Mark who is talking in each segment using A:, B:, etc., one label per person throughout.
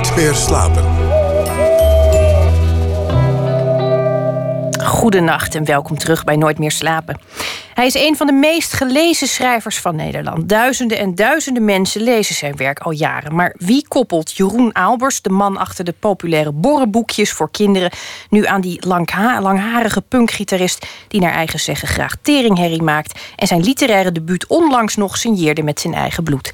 A: Nooit meer slapen.
B: Goedenacht en welkom terug bij Nooit meer slapen. Hij is een van de meest gelezen schrijvers van Nederland. Duizenden en duizenden mensen lezen zijn werk al jaren. Maar wie koppelt Jeroen Aalbers, de man achter de populaire borrenboekjes voor kinderen, nu aan die langharige punkgitarist die naar eigen zeggen graag teringherrie maakt en zijn literaire debuut onlangs nog signeerde met zijn eigen bloed?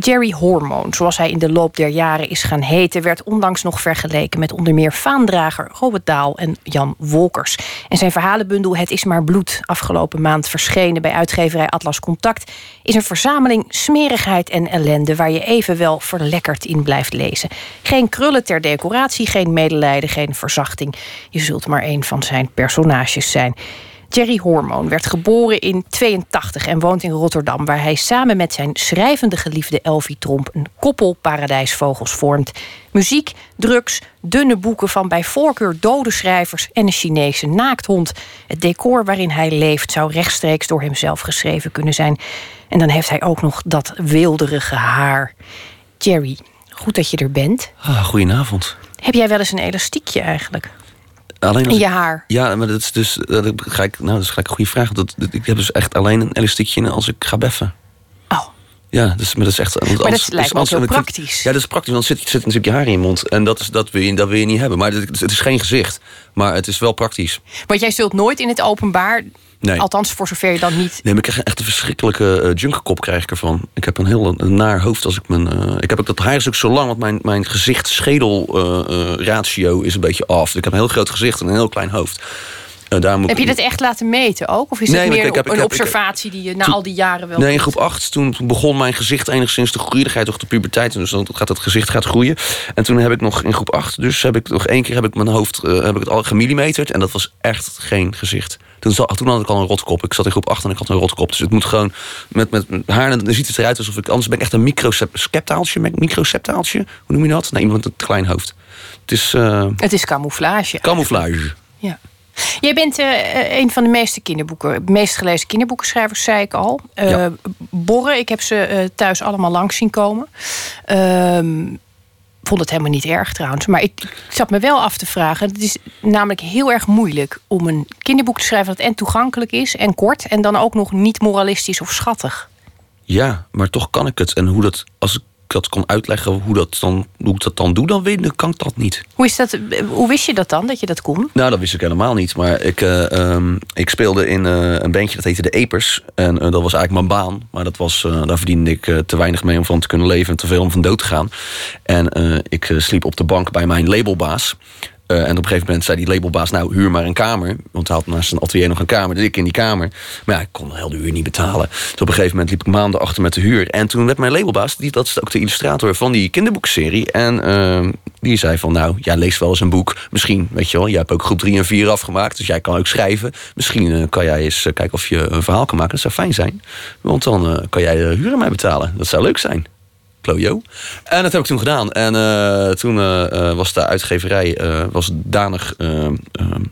B: Jerry Hormoon, zoals hij in de loop der jaren is gaan heten, werd onlangs nog vergeleken met onder meer vaandrager Robert Daal en Jan Wolkers. En zijn verhalenbundel Het is maar bloed, afgelopen maand verschenen bij uitgeverij Atlas Contact, is een verzameling smerigheid en ellende waar je evenwel verlekkerd in blijft lezen. Geen krullen ter decoratie, geen medelijden, geen verzachting. Je zult maar een van zijn personages zijn. Jerry Hormoon werd geboren in 82 en woont in Rotterdam, waar hij samen met zijn schrijvende geliefde Elvie Tromp een koppel paradijsvogels vormt. Muziek, drugs, dunne boeken van bij voorkeur dode schrijvers en een Chinese naakthond. Het decor waarin hij leeft zou rechtstreeks door hemzelf geschreven kunnen zijn. En dan heeft hij ook nog dat wilderige haar. Jerry, goed dat je er bent.
C: Ah, goedenavond.
B: Heb jij wel eens een elastiekje eigenlijk?
C: Alleen
B: in je haar.
C: Ja, maar dat is dus. Dat ga ik, nou, dat is gelijk een goede vraag. Dat, ik heb dus echt alleen een elastiekje als ik ga beffen. Ja, dus, maar dat is echt.
B: Maar dat lijkt me praktisch.
C: Ja, dat is praktisch, want zit, zit natuurlijk je haar in je mond. En dat, is, dat, wil je, dat wil je niet hebben. Maar het, het is geen gezicht. Maar het is wel praktisch.
B: Want jij zult nooit in het openbaar Nee. Althans, voor zover je dan niet.
C: Nee, maar ik krijg echt een verschrikkelijke uh, junkerkop krijg ik ervan. Ik heb een heel een naar hoofd als ik mijn. Uh, ik heb ook dat haar is ook zo lang, want mijn, mijn gezicht-schedel-ratio uh, is een beetje af. Ik heb een heel groot gezicht en een heel klein hoofd.
B: Uh, heb je dat echt laten meten ook? Of is het meer een observatie die je na al die jaren wel...
C: Nee, in groep 8 toen begon mijn gezicht enigszins te groeien. Dan ga je toch de puberteit dus dan gaat het gezicht gaat groeien. En toen heb ik nog in groep 8, dus heb ik nog één keer heb ik mijn hoofd uh, heb ik het al gemillimeterd. En dat was echt geen gezicht. Toen, toen had ik al een rotkop. Ik zat in groep 8 en ik had een rotkop. Dus het moet gewoon met, met, haar. Dan ziet het eruit alsof ik. Anders ben ik echt een microceptaaltje. Microceptaaltje. Hoe noem je dat? Nee, iemand met een klein hoofd. Het is. Uh,
B: het is camouflage.
C: Camouflage.
B: Ja. Jij bent uh, een van de meeste kinderboeken, meest gelezen kinderboekenschrijvers, zei ik al. Uh, ja. Borren, ik heb ze thuis allemaal langs zien komen. Ehm, vond het helemaal niet erg trouwens. Maar ik, ik, zat me wel af te vragen. Het is namelijk heel erg moeilijk om een kinderboek te schrijven dat en toegankelijk is en kort. En dan ook nog niet moralistisch of schattig.
C: Ja, maar toch kan ik het. En hoe dat, als ik dat kon uitleggen hoe, dat dan, hoe ik dat dan doe, dan weet, kan ik dat niet.
B: Hoe, is dat, hoe wist je dat dan, dat je dat kon?
C: Nou, dat wist ik helemaal niet. Maar ik, uh, um, ik speelde in uh, een bandje dat heette De Epers. En uh, dat was eigenlijk mijn baan. Maar dat was, daar verdiende ik te weinig mee om van te kunnen leven... en te veel om van dood te gaan. En ik sliep op de bank bij mijn labelbaas. Uh, en op een gegeven moment zei die labelbaas, nou huur maar een kamer. Want hij had naast zijn atelier nog een kamer. Dus ik in die kamer. Maar ja, ik kon heel de huur niet betalen. Dus op een gegeven moment liep ik maanden achter met de huur. En toen werd mijn labelbaas, die, dat is ook de illustrator van die kinderboekserie. En uh, die zei van, nou, jij leest wel eens een boek. Misschien, weet je wel, jij hebt ook groep 3 en 4 afgemaakt. Dus jij kan ook schrijven. Misschien uh, kan jij eens kijken of je een verhaal kan maken. Dat zou fijn zijn. Want dan kan jij de huur aan mij betalen. Dat zou leuk zijn. En dat heb ik toen gedaan. En uh, toen uh, was de uitgeverij was danig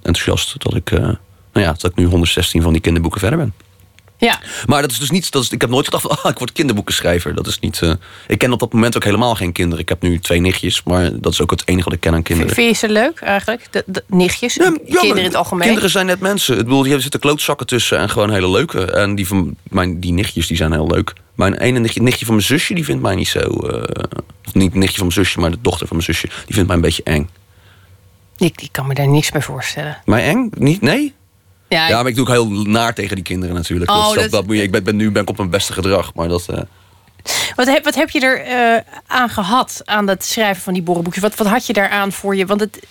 C: enthousiast dat ik, nou ja, dat ik nu 116 van die kinderboeken verder ben.
B: Ja.
C: Maar dat is dus niet. Dat is, ik heb nooit gedacht van ah, ik word kinderboekenschrijver. Dat is niet. ik ken op dat moment ook helemaal geen kinderen. Ik heb nu twee nichtjes, maar dat is ook het enige wat ik ken aan kinderen.
B: Vind je ze leuk eigenlijk? De, de nichtjes? Ja, kinderen in het algemeen?
C: Kinderen zijn net mensen. Ik bedoel, hier zitten klootzakken tussen en gewoon hele leuke. En die van mijn die nichtjes die zijn heel leuk. Mijn ene nichtje, nichtje van mijn zusje, die vindt mij niet zo... Uh, niet nichtje van mijn zusje, maar de dochter van mijn zusje. Die vindt mij een beetje eng.
B: Ik, ik kan me daar niks bij voorstellen.
C: Mij eng? Niet? Nee? Ja, ja, maar ik doe ook heel naar tegen die kinderen natuurlijk. Oh, dat, dat, moet je, ik ben, ben, nu ben ik op mijn beste gedrag, maar dat... Uh...
B: Wat, heb, wat heb je er uh, aan gehad, aan het schrijven van die borrelboekjes? Wat, wat had je daaraan voor je? Want het,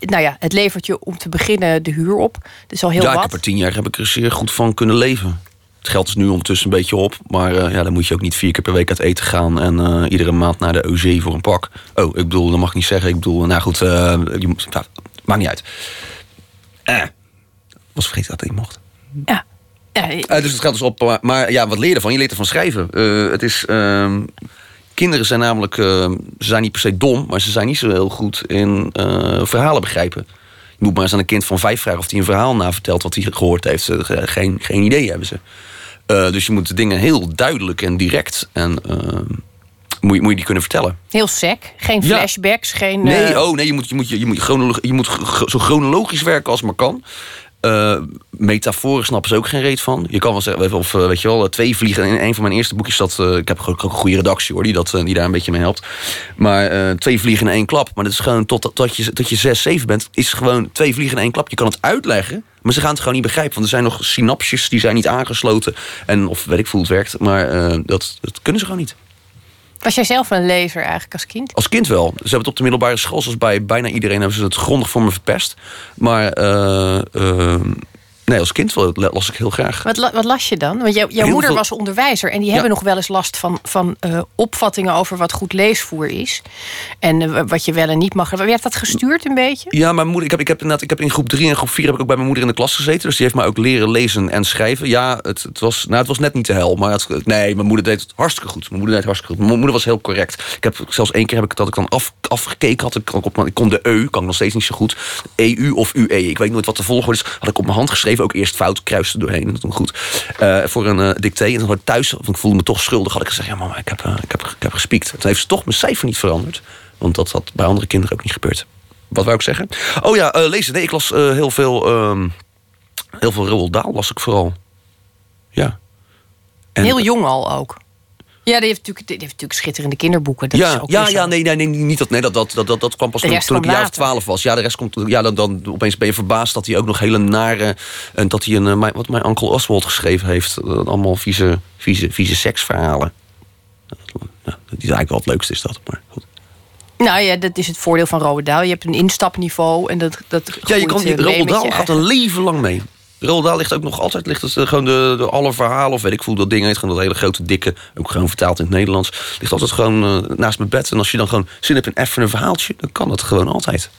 B: nou ja, het levert je om te beginnen de huur op. Dus al heel
C: ja,
B: wat.
C: ik heb er tien jaar heb ik er zeer goed van kunnen leven. Het geld is nu ondertussen een beetje op. Maar uh, ja, dan moet je ook niet vier keer per week uit eten gaan. En uh, iedere maand naar de OG voor een pak. Oh, ik bedoel, dat mag ik niet zeggen. Ik bedoel, nou goed, uh, je, nou, maakt niet uit. Eh, was vergeten dat ik mocht.
B: Ja.
C: ja dus het gaat dus op. Maar, maar, ja, wat leer je ervan? Je leert ervan schrijven. het is. Ehm, kinderen zijn namelijk. ze zijn niet per se dom, maar ze zijn niet zo heel goed in verhalen begrijpen. Je moet maar eens aan een kind van vijf vragen of hij een verhaal navertelt wat hij gehoord heeft. Geen, geen idee hebben ze. Uh, dus je moet de dingen heel duidelijk en direct en uh, moet, je, moet je die kunnen vertellen.
B: Heel sec. Geen
C: Ja.
B: flashbacks, geen...
C: Nee,
B: eh,
C: oh nee, je moet, je moet, je moet, chronolo- je moet zo chronologisch werken als maar kan. Eh metaforen snappen ze ook geen reet van. Je kan wel zeggen, of eh, weet je wel, twee vliegen. In een van mijn eerste boekjes dat. eh, ik heb ook een goede redactie hoor, die, dat, eh, die daar een beetje mee helpt. Maar eh, twee vliegen in één klap. Maar dat is gewoon tot, tot, je, tot je zes, zeven bent, is gewoon twee vliegen in één klap. Je kan het uitleggen. Maar ze gaan het gewoon niet begrijpen. Want er zijn nog synapsjes die zijn niet aangesloten. En of weet ik hoe het werkt. Maar eh, dat, dat kunnen ze gewoon niet.
B: Was jij zelf een lezer eigenlijk als kind?
C: Als kind wel. Ze hebben het op de middelbare school, zoals bij bijna iedereen, hebben ze het grondig voor me verpest. Maar eh, eh, nee, als kind las ik heel graag.
B: Wat, wat las je dan? Want jou- jouw
C: Heel
B: moeder
C: veel-
B: was onderwijzer en die hebben nog wel eens last van, van eh, opvattingen over wat goed leesvoer is. En eh, wat je wel en niet mag. Werd dat gestuurd een beetje?
C: Ja, mijn moeder, ik heb, ik heb inderdaad, ik heb in groep 3 en groep 4 heb ik ook bij mijn moeder in de klas gezeten. Dus die heeft mij ook leren lezen en schrijven. Ja, het, het, was, nou, het was net niet de hel. Maar het, nee, mijn moeder deed het hartstikke goed. Mijn moeder deed het hartstikke goed. Mijn moeder was heel correct. Ik heb zelfs één keer heb ik dat ik dan af, afgekeken had. Ik, op, ik kon de eu, kan ik nog steeds niet zo goed. EU of UE. Ik weet nooit wat de volgorde is. Had ik op mijn hand geschreven, ook eerst fout, kruiste doorheen. Dat toen goed. Eh, voor een dicté. En ik thuis, want ik voelde me toch schuldig, had ik gezegd: Ja, mama, ik heb, eh, ik heb, ik heb gespiekt. Toen heeft ze toch mijn cijfer niet veranderd. Want dat had bij andere kinderen ook niet gebeurd. Wat wou ik zeggen? Oh ja, lezen. Nee, ik las heel veel. ehm, heel veel Roald Dahl las ik vooral. Ja. En-
B: Heel jong al ook. Ja, die heeft natuurlijk, die heeft natuurlijk schitterende kinderboeken. Dat is
C: ja,
B: ook
C: ja, ja, nee, nee, nee, niet dat, nee, dat, dat, dat, dat, dat kwam pas toen, toen ik een jaar of twaalf was. Ja, de rest komt, ja, dan, dan opeens ben je verbaasd dat hij ook nog hele nare, en dat hij een, eh, wat mijn onkel Oswald geschreven heeft, eh, allemaal vieze, vieze, vieze seksverhalen. Ja, die is eigenlijk wel het leukste is dat, maar goed.
B: Nou ja, dat is het voordeel van Roald Dahl. Je hebt een instapniveau en dat, dat
C: Ja, je kan,
B: eh,
C: Roald Dahl gaat een leven lang mee. Roald Dahl ligt ook nog altijd, ligt het, eh, gewoon de, de alle verhalen, of weet ik hoe dat ding heet, gewoon dat hele grote, dikke, ook gewoon vertaald in het Nederlands, ligt altijd gewoon eh, naast mijn bed. En als je dan gewoon zin hebt in even een verhaaltje, dan kan dat gewoon altijd.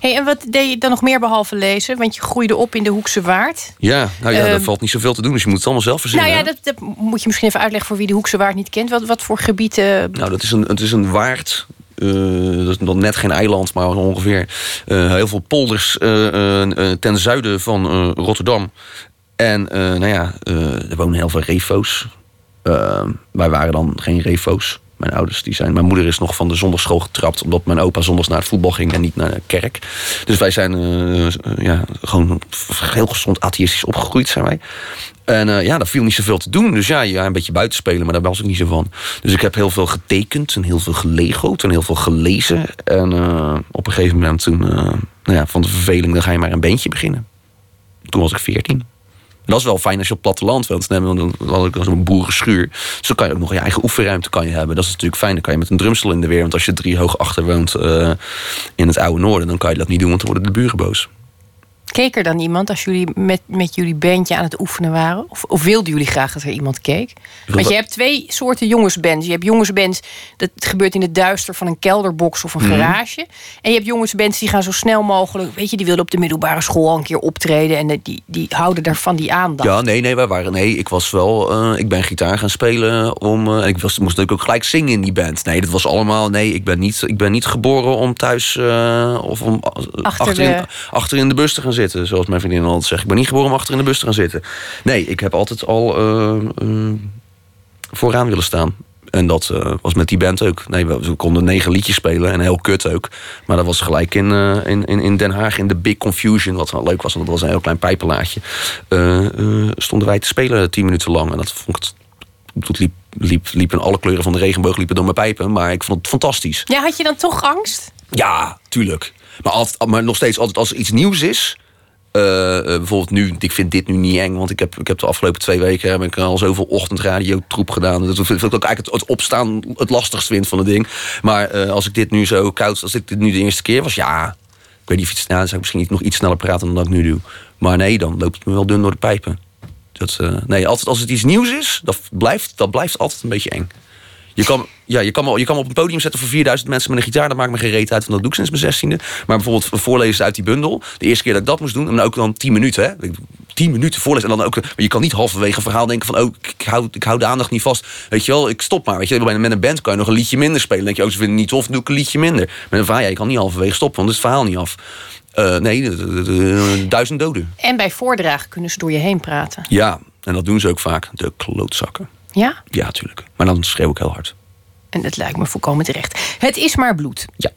B: Hey, en wat deed je dan nog meer behalve lezen? Want je groeide op in de Hoekse Waard.
C: Ja, nou ja,
B: Ehm,
C: daar valt niet zoveel te doen, dus je moet het allemaal zelf verzinnen.
B: Nou ja, dat, dat moet je misschien even uitleggen voor wie de Hoekse Waard niet kent. Wat, wat voor gebieden.
C: Nou, dat is een, het is een waard. Eh, dat is nog net geen eiland, maar ongeveer eh, heel veel polders eh, ten zuiden van Rotterdam. En nou ja, er wonen heel veel refo's. Wij waren dan geen refo's. Mijn ouders, die zijn. Mijn moeder is nog van de zondagschool getrapt. omdat mijn opa zondags naar het voetbal ging en niet naar de kerk. Dus wij zijn eh, ja, gewoon heel gezond atheïstisch opgegroeid, zijn wij. En eh, ja, daar viel niet zoveel te doen. Dus ja, ja, een beetje buiten spelen, maar daar was ik niet zo van. Dus ik heb heel veel getekend en heel veel gelegoed en heel veel gelezen. En eh, op een gegeven moment toen, nou ja, van de verveling, dan ga je maar een beentje beginnen. Toen was ik veertien. Dat is wel fijn als je op platteland woont. Dan had ik zo'n boerenschuur. Dus dan kan je ook nog je eigen oefenruimte kan je hebben. Dat is natuurlijk fijn. Dan kan je met een drumstel in de weer. Want als je drie hoog achter woont eh, in het oude noorden... dan kan je dat niet doen, want dan worden de buren boos.
B: Keek er dan iemand als jullie met, met jullie bandje aan het oefenen waren? Of, of wilden jullie graag dat er iemand keek? Want je hebt twee soorten jongensbands. Je hebt jongensbands, dat gebeurt in het duister van een kelderbox of een
C: Mhm.
B: garage. En je hebt jongensbands die gaan zo snel mogelijk... Weet je, die wilden op de middelbare school al een keer optreden. En die, die houden daarvan die aandacht.
C: Ja, nee, nee, wij waren. Nee, ik was wel. eh, ik ben gitaar gaan spelen om. eh, ik was, moest natuurlijk ook gelijk zingen in die band. Nee, dat was allemaal. Nee, ik ben niet, ik ben niet geboren om thuis. eh, of om eh,
B: Achter
C: achter, in,
B: de-
C: achter in de bus te gaan zitten. Zoals mijn vriendin altijd zegt. Ik ben niet geboren om achter in de bus te gaan zitten. Nee, ik heb altijd al. eh, eh, vooraan willen staan. En dat eh, was met die band ook. Nee, we, we konden negen liedjes spelen en heel kut ook. Maar dat was gelijk in, in, in, in Den Haag in de Big Confusion. Wat wel leuk was, want dat was een heel klein pijpenlaadje. Eh, stonden wij te spelen tien minuten lang. En dat vond ik... Het liep, liep, liepen alle kleuren van de regenboog liepen door mijn pijpen. Maar ik vond het fantastisch.
B: Ja, had je dan toch angst?
C: Ja, tuurlijk. Maar, altijd, maar nog steeds, altijd als er iets nieuws is. Eh, eh, bijvoorbeeld nu, ik vind dit nu niet eng, want ik heb, ik heb de afgelopen twee weken heb ik al zoveel ochtendradio troep gedaan. Dat vind ik ook eigenlijk het, opstaan het lastigst vind van het ding. Maar eh, als ik dit nu zo koud, als dit nu de eerste keer was, ja, ik weet niet of iets, nou, zou ik misschien nog iets sneller praten dan dat ik nu doe. Maar nee, dan loopt het me wel dun door de pijpen. Dat, nee, altijd als het iets nieuws is, dat blijft, dat blijft altijd een beetje eng. Je kan, ja, je, kan me, je kan me op een podium zetten voor 4000 mensen met een gitaar. Dat maakt me geen reet uit, want dat doe ik sinds mijn zestiende. Maar bijvoorbeeld voorlezen uit die bundel. De eerste keer dat ik dat moest doen. En dan ook dan 10 minuten. Hè. 10 minuten voorlezen. En dan ook, maar je kan niet halverwege een verhaal denken van... oh, ik, hou, ik hou de aandacht niet vast. Weet je wel, ik stop maar. Weet je, met een band kan je nog een liedje minder spelen. Dan denk je, oh, ze vinden het niet tof, dan doe ik een liedje minder. Met een verhaal, ja, je kan niet halverwege stoppen, want het is het verhaal niet af. Eh, nee, duizend doden.
B: En bij voordragen kunnen ze door je heen praten.
C: Ja, en dat doen ze ook vaak. De klootzakken.
B: Ja?
C: Ja, tuurlijk. Maar dan schreeuw ik heel hard.
B: En dat lijkt me volkomen terecht. Het is maar bloed.
C: Ja.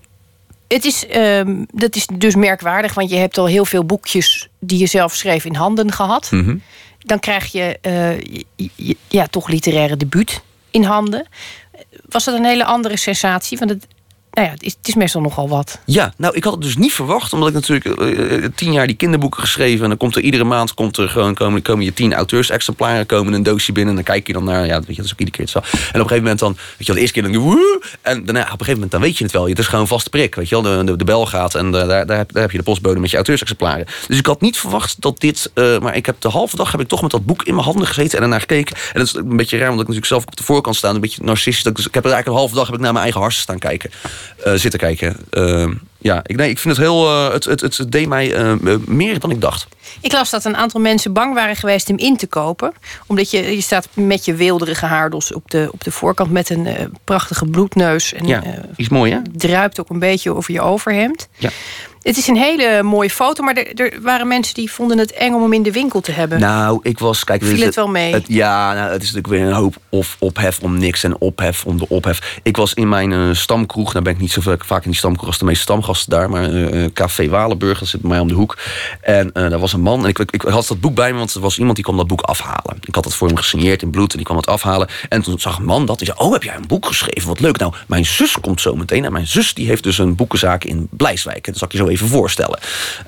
B: Het is, ehm, dat is dus merkwaardig, want je hebt al heel veel boekjes die je zelf schreef in handen gehad.
C: Mhm.
B: Dan krijg je, uh, je, je, ja, toch literaire debuut in handen. Was dat een hele andere sensatie? Want het, nou ja, het is, het is, meestal nogal wat.
C: Ja, nou, ik had het dus niet verwacht, omdat ik natuurlijk uh, tien jaar die kinderboeken geschreven en dan komt er iedere maand komt er gewoon komen, komen je tien auteursexemplaren komen een doosje binnen en dan kijk je dan naar, ja, weet je, dat is ook iedere keer zo. En op een gegeven moment dan, weet je, de eerste keer dan woe, en daarna op een gegeven moment dan weet je het wel. Het is gewoon vaste prik, weet je wel, de, de, bel gaat en daar, daar, heb, daar heb je de postbode met je auteursexemplaren. Dus ik had niet verwacht dat dit, maar ik heb de halve dag heb ik toch met dat boek in mijn handen gezeten en ernaar gekeken. En dat is een beetje raar, omdat ik natuurlijk zelf op de voorkant sta, een beetje narcistisch. Dus ik heb er eigenlijk een halve dag heb ik naar mijn eigen harsen staan kijken, zitten kijken. Uh, ja, ik, nee, ik vind het heel. Uh, het, het, het deed mij uh, meer dan ik dacht.
B: Ik las dat een aantal mensen bang waren geweest hem in te kopen. Omdat je, je staat met je weelderige haardos op de, op de voorkant met een prachtige bloedneus. En,
C: ja, is mooi hè?
B: Druipt ook een beetje over je overhemd.
C: Ja.
B: Het is een hele mooie foto, maar er, er, waren mensen die vonden het eng om hem in de winkel te hebben.
C: Nou, ik was. Kijk,
B: Viel het, het wel mee?
C: Het, ja, nou, het is natuurlijk weer een hoop of ophef om niks en ophef om de ophef. Ik was in mijn uh, stamkroeg, nou ben ik niet zo vaak in die stamkroeg als de meeste stamgasten daar, maar uh, Café Walenburg, dat zit bij mij om de hoek. En uh, daar was een man, en ik, ik, ik, had dat boek bij me, want er was iemand die kwam dat boek afhalen. Ik had het voor hem gesigneerd in bloed en die kwam het afhalen. En toen zag een man dat, die zei: Oh, heb jij een boek geschreven? Wat leuk. Nou, mijn zus komt zo meteen. En mijn zus die heeft dus een boekenzaak in Blijswijk. Dat zal ik je zo even voorstellen.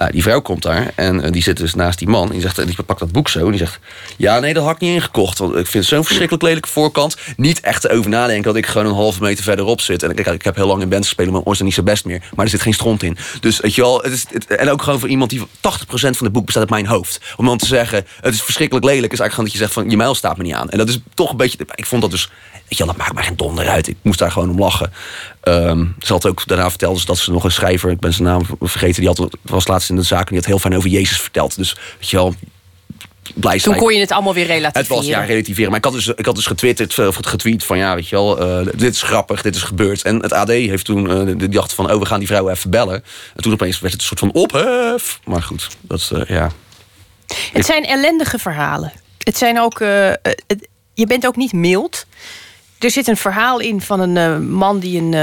C: Uh, die vrouw komt daar en uh, die zit dus naast die man. En die, zegt, die pakt dat boek zo en die zegt... Ja, nee, dat had ik niet ingekocht. Want ik vind zo'n verschrikkelijk lelijke voorkant. Niet echt over nadenken dat ik gewoon een halve meter verderop zit. En ik, ik heb heel lang in bands gespeeld, maar ooit niet zo best meer. Maar er zit geen stront in. Dus weet je wel, het is, het, en ook gewoon voor iemand die 80% van het boek bestaat uit mijn hoofd. Om dan te zeggen, het is verschrikkelijk lelijk, is eigenlijk gewoon dat je zegt van je mijl staat me niet aan. En dat is toch een beetje. Ik vond dat dus. Weet je wel, dat maakt mij geen donder uit. Ik moest daar gewoon om lachen. Um, ze had ook daarna verteld dat ze nog een schrijver, ik ben zijn naam vergeten, die had, was laatst in de zaak en die had heel fijn over Jezus verteld. Dus weet je wel, blij
B: Toen kon je het allemaal weer relativeren.
C: Het was ja, relativeren. Maar ik had dus, ik had dus getwitterd, of getweet van ja, weet je wel, uh, dit is grappig, dit is gebeurd. En het AD heeft toen, uh, die dacht van, oh, we gaan die vrouw even bellen. En toen opeens werd het een soort van ophef. Maar goed, dat is, uh, ja.
B: Het zijn ellendige verhalen. Het zijn ook, het, je bent ook niet mild. Er zit een verhaal in van een man die een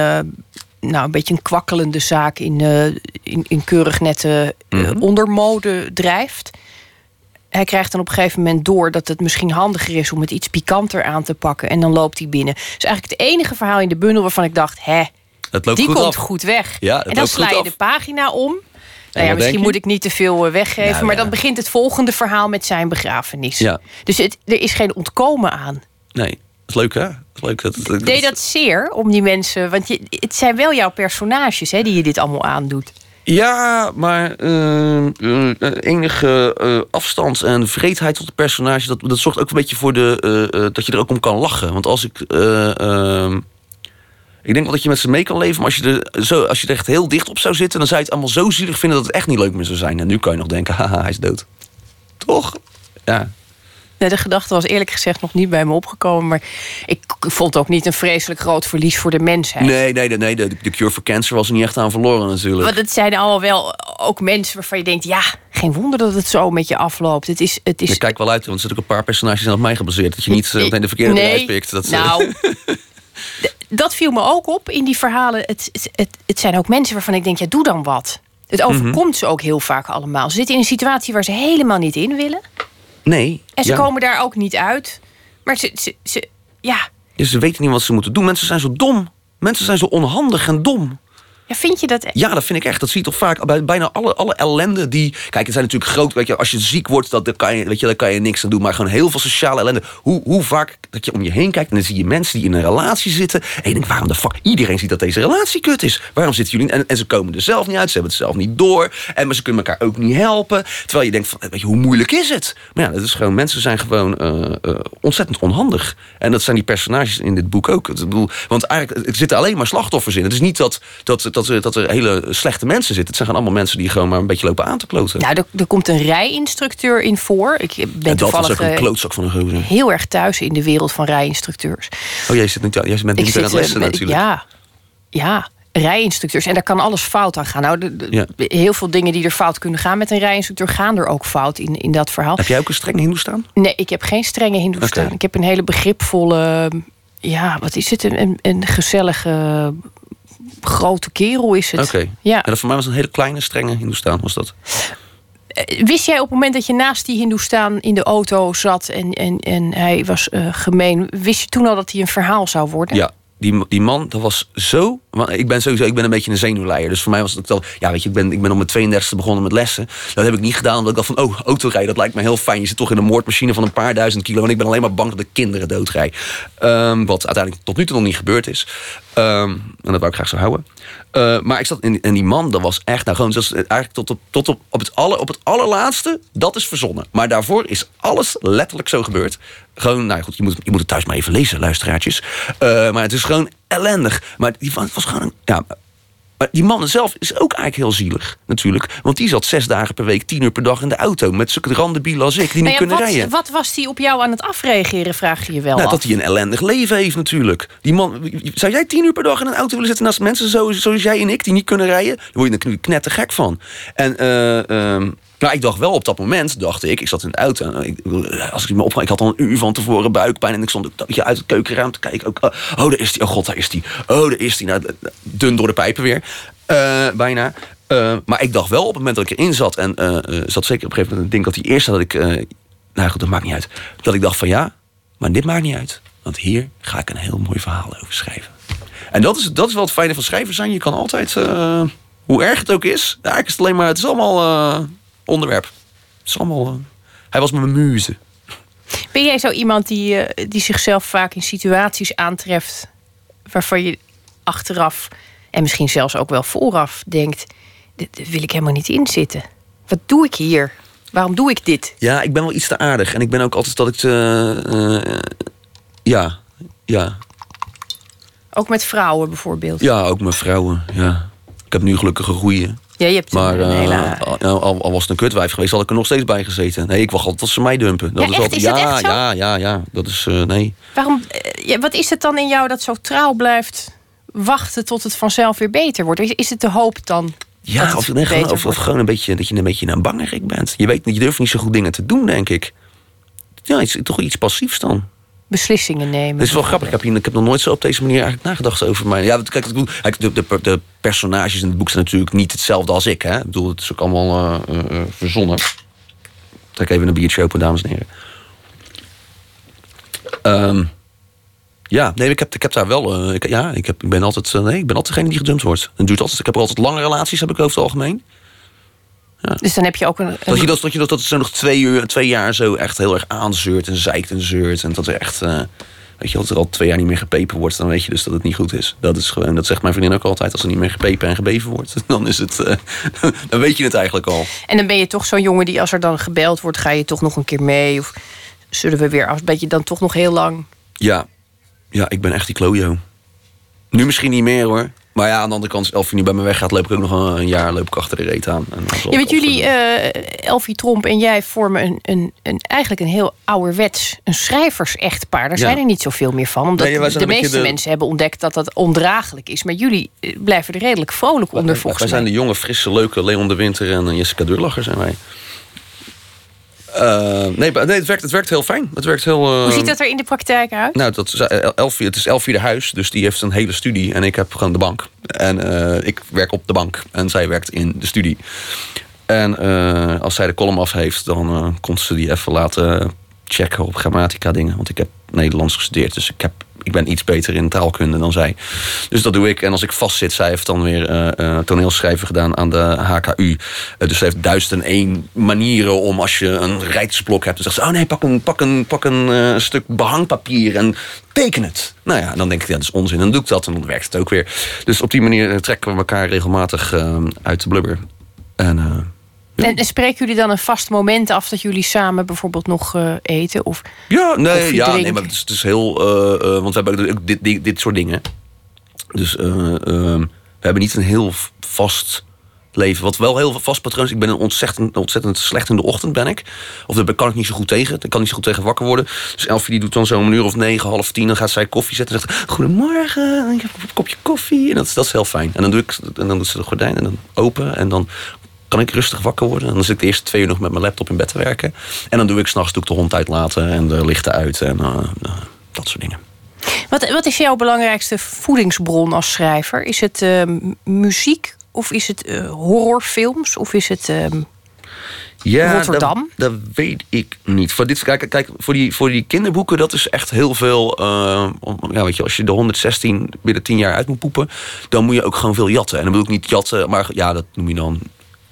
B: nou, een beetje een kwakkelende zaak in, uh, in, in keurig nette mm -hmm. ondermode drijft. Hij krijgt dan op een gegeven moment door dat het misschien handiger is om het iets pikanter aan te pakken. En dan loopt hij binnen. Dus eigenlijk het enige verhaal in de bundel waarvan ik dacht: hè, die
C: goed
B: komt
C: af.
B: goed weg.
C: Ja,
B: en dan sla je de pagina om. Nou ja, misschien moet ik niet te veel weggeven.
C: Nou,
B: maar
C: ja.
B: dan begint het volgende verhaal met zijn begrafenis.
C: Ja.
B: Dus het, er is geen ontkomen aan.
C: Nee, is leuk hè? Dat is leuk. Dat, dat,
B: Deed dat zeer om die mensen. Want je, het zijn wel jouw personages hè, die je dit allemaal aandoet.
C: Ja, maar uh, uh, enige uh, afstand en vreedheid tot de personage... Dat, dat zorgt ook een beetje voor de, dat je er ook om kan lachen. Want als ik... ehm, ik denk wel dat je met ze mee kan leven... maar als je, er zo, als je er echt heel dicht op zou zitten... dan zou je het allemaal zo zielig vinden dat het echt niet leuk meer zou zijn. En nu kan je nog denken, haha, hij is dood. Toch? Ja.
B: Nee, de gedachte was eerlijk gezegd nog niet bij me opgekomen. Maar ik vond ook niet een vreselijk groot verlies voor de mensheid.
C: Nee, nee, nee, de, de cure for cancer was er niet echt aan verloren natuurlijk.
B: Want het zijn allemaal wel ook mensen waarvan je denkt... ja, geen wonder dat het zo met je afloopt. Het is, het is...
C: Kijk wel uit, want er zitten ook een paar personages op mij gebaseerd. Dat je niet uh, meteen de verkeerde
B: nee,
C: eruit pikt. Dat,
B: nou, dat viel me ook op in die verhalen. Het, het, het, het zijn ook mensen waarvan ik denk, ja, doe dan wat. Het overkomt mm -hmm. ze ook heel vaak allemaal. Ze zitten in een situatie waar ze helemaal niet in willen.
C: Nee.
B: En ze
C: ja.
B: komen daar ook niet uit. Maar ze, ze, ze ja.
C: ja. Ze weten niet wat ze moeten doen. Mensen zijn zo dom. Mensen zijn zo onhandig en dom.
B: Ja, vind je dat echt?
C: Ja, dat vind ik echt. Dat zie je toch vaak bij bijna alle, alle ellende die... Kijk, het zijn natuurlijk groot... Weet je, als je ziek wordt, dat, dat kan je, weet je, daar kan je niks aan doen. Maar gewoon heel veel sociale ellende. Hoe, hoe vaak dat je om je heen kijkt... en dan zie je mensen die in een relatie zitten... en je denkt, waarom de fuck? Iedereen ziet dat deze relatie kut is. Waarom zitten jullie... En, en ze komen er zelf niet uit. Ze hebben het zelf niet door. En maar ze kunnen elkaar ook niet helpen. Terwijl je denkt, van, weet je, hoe moeilijk is het? Maar ja, dat is gewoon... Mensen zijn gewoon uh, uh, ontzettend onhandig. En dat zijn die personages in dit boek ook. Bedoel, want eigenlijk er zitten alleen maar slachtoffers in. Het is niet dat, dat, dat, dat, dat er hele slechte mensen zitten. Het zijn gewoon allemaal mensen die gewoon maar een beetje lopen aan te kloten.
B: Nou, er, er komt een rijinstructeur in voor. Ik ben toevallig
C: een klootzak van een gozer.
B: heel erg thuis in de wereld van rijinstructeurs.
C: Oh, jij, zit niet, jij bent niet aan het lessen natuurlijk.
B: Ja, ja rijinstructeurs. En daar kan alles fout aan gaan. Nou, de, de, ja. heel veel dingen die er fout kunnen gaan met een rijinstructeur... gaan er ook fout in, in dat verhaal.
C: Heb jij ook een strenge hindoe staan?
B: Nee, ik heb geen strenge hindoe
C: okay.
B: Ik heb een hele begripvolle ja, wat is het? Een, een, een gezellige grote kerel is het.
C: Oké.
B: Ja.
C: En dat voor mij was een hele kleine, strenge Hindoestaan, was dat?
B: Eh, Wist jij op het moment dat je naast die Hindoestaan in de auto zat en, en, en hij was eh, gemeen, wist je toen al dat hij een verhaal zou worden?
C: Ja, die, die man, dat was zo. Ik ben sowieso, ik ben een beetje een zenuwleier. Dus voor mij was het al. Ja, weet je, ik ben, ik ben op mijn 32e begonnen met lessen. Dat heb ik niet gedaan, omdat ik dacht van, oh, autorijden, dat lijkt me heel fijn. Je zit toch in een moordmachine van een paar duizend kilo. En ik ben alleen maar bang dat ik kinderen doodrij. Ehm, wat uiteindelijk tot nu toe nog niet gebeurd is. Ehm, en dat wou ik graag zo houden. Uh, maar ik zat in, en die man, dat was echt, nou gewoon, dat eigenlijk tot op, tot op, op, het aller, op het allerlaatste, dat is verzonnen. Maar daarvoor is alles letterlijk zo gebeurd. Gewoon, nou goed, je moet, je moet het thuis maar even lezen, luisteraartjes. Uh, maar het is gewoon ellendig. Maar die was gewoon, ja, maar die man zelf is ook eigenlijk heel zielig, natuurlijk. Want die zat zes dagen per week, tien uur per dag in de auto... met zulke randebielen als ik, die niet
B: ja,
C: kunnen
B: wat,
C: rijden.
B: Wat was die op jou aan het afreageren, vraag je je wel
C: Nou,
B: af.
C: dat hij een ellendig leven heeft natuurlijk. Die man, zou jij tien uur per dag in een auto willen zitten... naast mensen zo, zoals jij en ik, die niet kunnen rijden? Daar word je er knettergek van. En eh, ehm, nou, ik dacht wel op dat moment, dacht ik, ik zat in de auto. als ik me opga, ik had al een uur van tevoren buikpijn. En ik stond ook uit het keukenraam te kijken. Ook, oh, daar is die. Oh god, daar is die. Oh, daar is die. Nou, dun door de pijpen weer. Uh, bijna. Uh, maar ik dacht wel op het moment dat ik erin zat. En uh, zat zeker op een gegeven moment. Ik denk dat die eerste dat ik. nou goed, dat maakt niet uit. Dat ik dacht van ja, maar dit maakt niet uit. Want hier ga ik een heel mooi verhaal over schrijven. En dat is, dat is wel het fijne van schrijven zijn. Je kan altijd, hoe erg het ook is. Eigenlijk is het alleen maar. Het is allemaal onderwerp. Het is allemaal. hij was mijn muze.
B: Ben jij zo iemand die, die zichzelf vaak in situaties aantreft. waarvan je achteraf en misschien zelfs ook wel vooraf denkt: dit wil ik helemaal niet inzitten. Wat doe ik hier? Waarom doe ik dit?
C: Ja, ik ben wel iets te aardig. En ik ben ook altijd dat ik. Uh, ja, ja.
B: Ook met vrouwen bijvoorbeeld?
C: Ja, ook met vrouwen. Ja. Ik heb nu gelukkig een goeie.
B: Ja, je hebt
C: maar
B: een hele...
C: uh, al, al, was het een kutwijf geweest, had ik er nog steeds bij gezeten. Nee, ik wacht altijd tot ze mij dumpen. Dat
B: ja,
C: is altijd,
B: is
C: ja,
B: echt zo?
C: ja, ja, ja. Dat is nee.
B: Waarom? Ja, wat is het dan in jou dat zo trouw blijft? wachten tot het vanzelf weer beter wordt? Is, is het de hoop dan?
C: Ja, of, nee, gewoon, of, of, gewoon een beetje dat je een beetje een bangerik bent. Je weet, je durft niet zo goed dingen te doen, denk ik. Ja, iets, toch iets passiefs dan.
B: Beslissingen nemen.
C: Het is wel grappig. Ik heb, nog nooit zo op deze manier eigenlijk nagedacht over mij. Ja, kijk, de, de, de, personages in het boek zijn natuurlijk niet hetzelfde als ik. Hè? Ik bedoel, het is ook allemaal uh, uh, verzonnen. Trek even een biertje open, dames en heren. Um, ja, nee, ik heb, daar wel. Ik, ja, ik, heb, ik ben altijd. Nee, ik ben altijd degene die gedumpt wordt. Altijd. Ik heb altijd lange relaties, heb ik over het algemeen.
B: Ja. Dus dan heb je ook een. een...
C: Dat je dat, dat, je dat, dat zo nog twee, uur, twee jaar zo echt heel erg aanzeurt en zeikt en zeurt. En dat er echt. Uh, weet je, als er al twee jaar niet meer gepepen wordt, dan weet je dus dat het niet goed is. Dat is gewoon. Dat zegt mijn vriendin ook altijd. Als er niet meer gepepen en gebeven wordt, dan is het. dan weet je het eigenlijk al.
B: En dan ben je toch zo'n jongen die als er dan gebeld wordt, ga je toch nog een keer mee? Of zullen we weer af? Ben je dan toch nog heel lang.
C: Ja, ja, ik ben echt die klojo. Nu misschien niet meer hoor. Maar ja, aan de andere kant, als Elfie nu bij me weggaat, loop ik ook nog een, een jaar loop ik achter de reet aan. En
B: ja, met jullie, uh, Elfie Tromp en jij vormen een, een, een, eigenlijk een heel ouderwets, een schrijvers-echtpaar. Daar ja. zijn er niet zoveel meer van. Omdat nee, de meeste de... mensen hebben ontdekt dat dat ondraaglijk is. Maar jullie eh, blijven er redelijk vrolijk onder,
C: wij,
B: volgens
C: wij zijn de jonge, frisse, leuke Leon de Winter en Jessica Durlacher zijn wij. Uh, nee, nee het, werkt, het werkt heel fijn. Het werkt heel, uh,
B: Hoe ziet dat er in de praktijk uit?
C: Nou, dat is Elfie, het is Elfie de huis, dus die heeft een hele studie. En ik heb gewoon de bank. En uh, ik werk op de bank. En zij werkt in de studie. En als zij de column af heeft, dan komt ze die even laten checken op grammatica dingen. Want ik heb Nederlands gestudeerd, dus ik heb ik ben iets beter in taalkunde dan zij. Dus dat doe ik. En als ik vastzit, zij heeft dan weer uh, uh, toneelschrijven gedaan aan de HKU. Uh, dus ze heeft duizend en één manieren om als je een rijtsblok hebt. Dan zegt ze, oh nee, pak een, pak een, pak een stuk behangpapier en teken het. Nou ja, dan denk ik, ja, dat is onzin. Dan doe ik dat en dan werkt het ook weer. Dus op die manier trekken we elkaar regelmatig uit de blubber. En...
B: En spreken jullie dan een vast moment af dat jullie samen bijvoorbeeld nog uh, eten? Of
C: ja, nee, ja, nee maar het is, het is heel. Uh, uh, want we hebben ook dit, dit, dit soort dingen. Dus ehm, we hebben niet een heel vast leven. Wat wel heel vast patroon is. Ik ben een ontzettend, ontzettend slecht in de ochtend, ben ik. Of daar kan ik niet zo goed tegen. Daar kan niet zo goed tegen wakker worden. Dus Elfie die doet dan zo'n uur of negen, half tien. Dan gaat zij koffie zetten en zegt: Goedemorgen. En ik heb een kopje koffie. En dat, dat is heel fijn. En dan doe ik en dan doet ze de gordijnen dan open. En dan kan ik rustig wakker worden. En dan zit ik de eerste twee uur nog met mijn laptop in bed te werken. En dan doe ik s'nachts de hond uitlaten en de lichten uit en uh, uh, dat soort dingen.
B: Wat, wat is jouw belangrijkste voedingsbron als schrijver? Is het uh, muziek of is het uh, horrorfilms of is het uh,
C: ja,
B: Rotterdam?
C: Dat, dat, weet ik niet. Voor, dit, kijk, kijk, voor, die, voor die kinderboeken, dat is echt heel veel. Uh, ja, weet je, als je de 116 binnen 10 jaar uit moet poepen, dan moet je ook gewoon veel jatten. En dan bedoel ik niet jatten, maar ja, dat noem je dan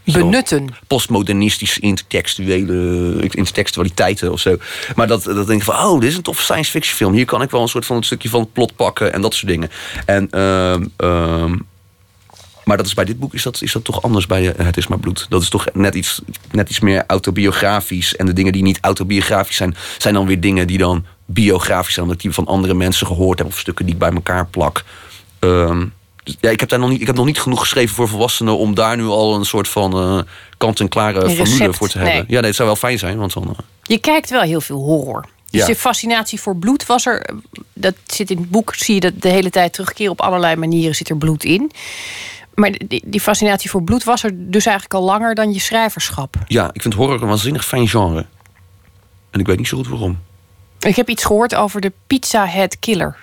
B: benutten.
C: Postmodernistisch intertextuele intertextualiteiten of zo. Maar dat, dat denk ik van, oh, dit is een tof science fiction film. Hier kan ik wel een soort van een stukje van het plot pakken en dat soort dingen. En uh, maar dat is bij dit boek is dat, is dat toch anders bij Het is maar bloed. Dat is toch net iets, net iets meer autobiografisch. En de dingen die niet autobiografisch zijn, zijn dan weer dingen die dan biografisch zijn. Omdat ik die van andere mensen gehoord heb. Of stukken die ik bij elkaar plak. Um, ja, ik heb daar nog niet, ik heb nog niet genoeg geschreven voor volwassenen om daar nu al een soort van uh, kant-en-klare formule voor te hebben. Nee. Ja, nee, het zou wel fijn zijn, want dan. Uh...
B: Je kijkt wel heel veel horror. Dus ja. de fascinatie voor bloed was er. Dat zit in het boek, zie je dat de hele tijd terugkeren op allerlei manieren zit er bloed in. Maar die, die, fascinatie voor bloed was er dus eigenlijk al langer dan je schrijverschap.
C: Ja, ik vind horror een waanzinnig fijn genre. En ik weet niet zo goed waarom.
B: Ik heb iets gehoord over de Pizza Head Killer.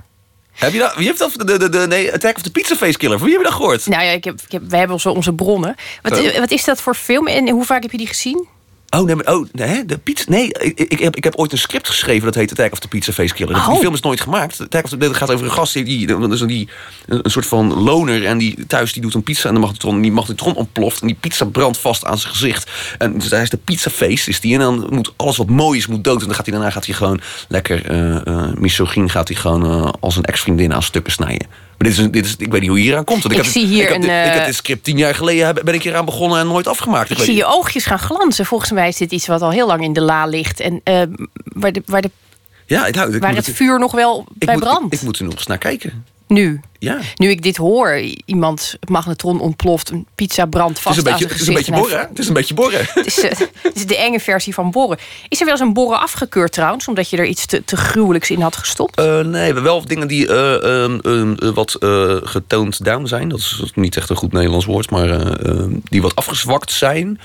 C: Heb je dat? Wie heeft dat? De, de, de, nee, Attack of the Pizza Face Killer. Wie heb je dat gehoord?
B: Nou ja, ik heb, ik heb, wij hebben onze, onze bronnen. Wat, wat is dat voor film en hoe vaak heb je die gezien?
C: Oh, nee, oh, nee, de pizza. Nee, ik, ik, heb, ik heb ooit een script geschreven dat heet Attack of the Pizza Face Killer. Oh. Die film is nooit gemaakt. Attack of the, het gaat over een gast die, die, die, een soort van loner en die thuis die doet een pizza en de magnetron, die magnetron ontploft en die pizza brandt vast aan zijn gezicht. En dus daar is de pizza face, is die en dan moet alles wat mooi is moet dood en dan gaat hij daarna gaat hij gewoon lekker uh, uh, misogyn gaat hij gewoon uh, als een ex-vriendin aan stukken snijden. Maar dit is, dit is, ik weet niet hoe je hier aan komt.
B: Want ik, ik heb, zie hier
C: ik
B: een,
C: heb, ik heb dit script tien jaar geleden ben ik hier aan begonnen en nooit afgemaakt.
B: Ik, ik zie je oogjes gaan glanzen. Volgens mij is dit iets wat al heel lang in de la ligt. En uh, waar, de, waar, de,
C: ja, nou,
B: waar het, vuur nog wel bij brandt.
C: Ik, ik, moet er nog eens naar kijken.
B: Nu?
C: Ja.
B: Nu ik dit hoor, iemand, het magnetron ontploft, een pizza brandt vast
C: het is een beetje,
B: Het
C: is een beetje borren, Het is een beetje borren.
B: Het is, het is, de enge versie van borren. Is er wel eens een borren afgekeurd trouwens, omdat je er iets te, te gruwelijks in had gestopt?
C: Uh, nee, wel dingen die uh, wat getoond down zijn. Dat is niet echt een goed Nederlands woord, maar die wat afgezwakt zijn.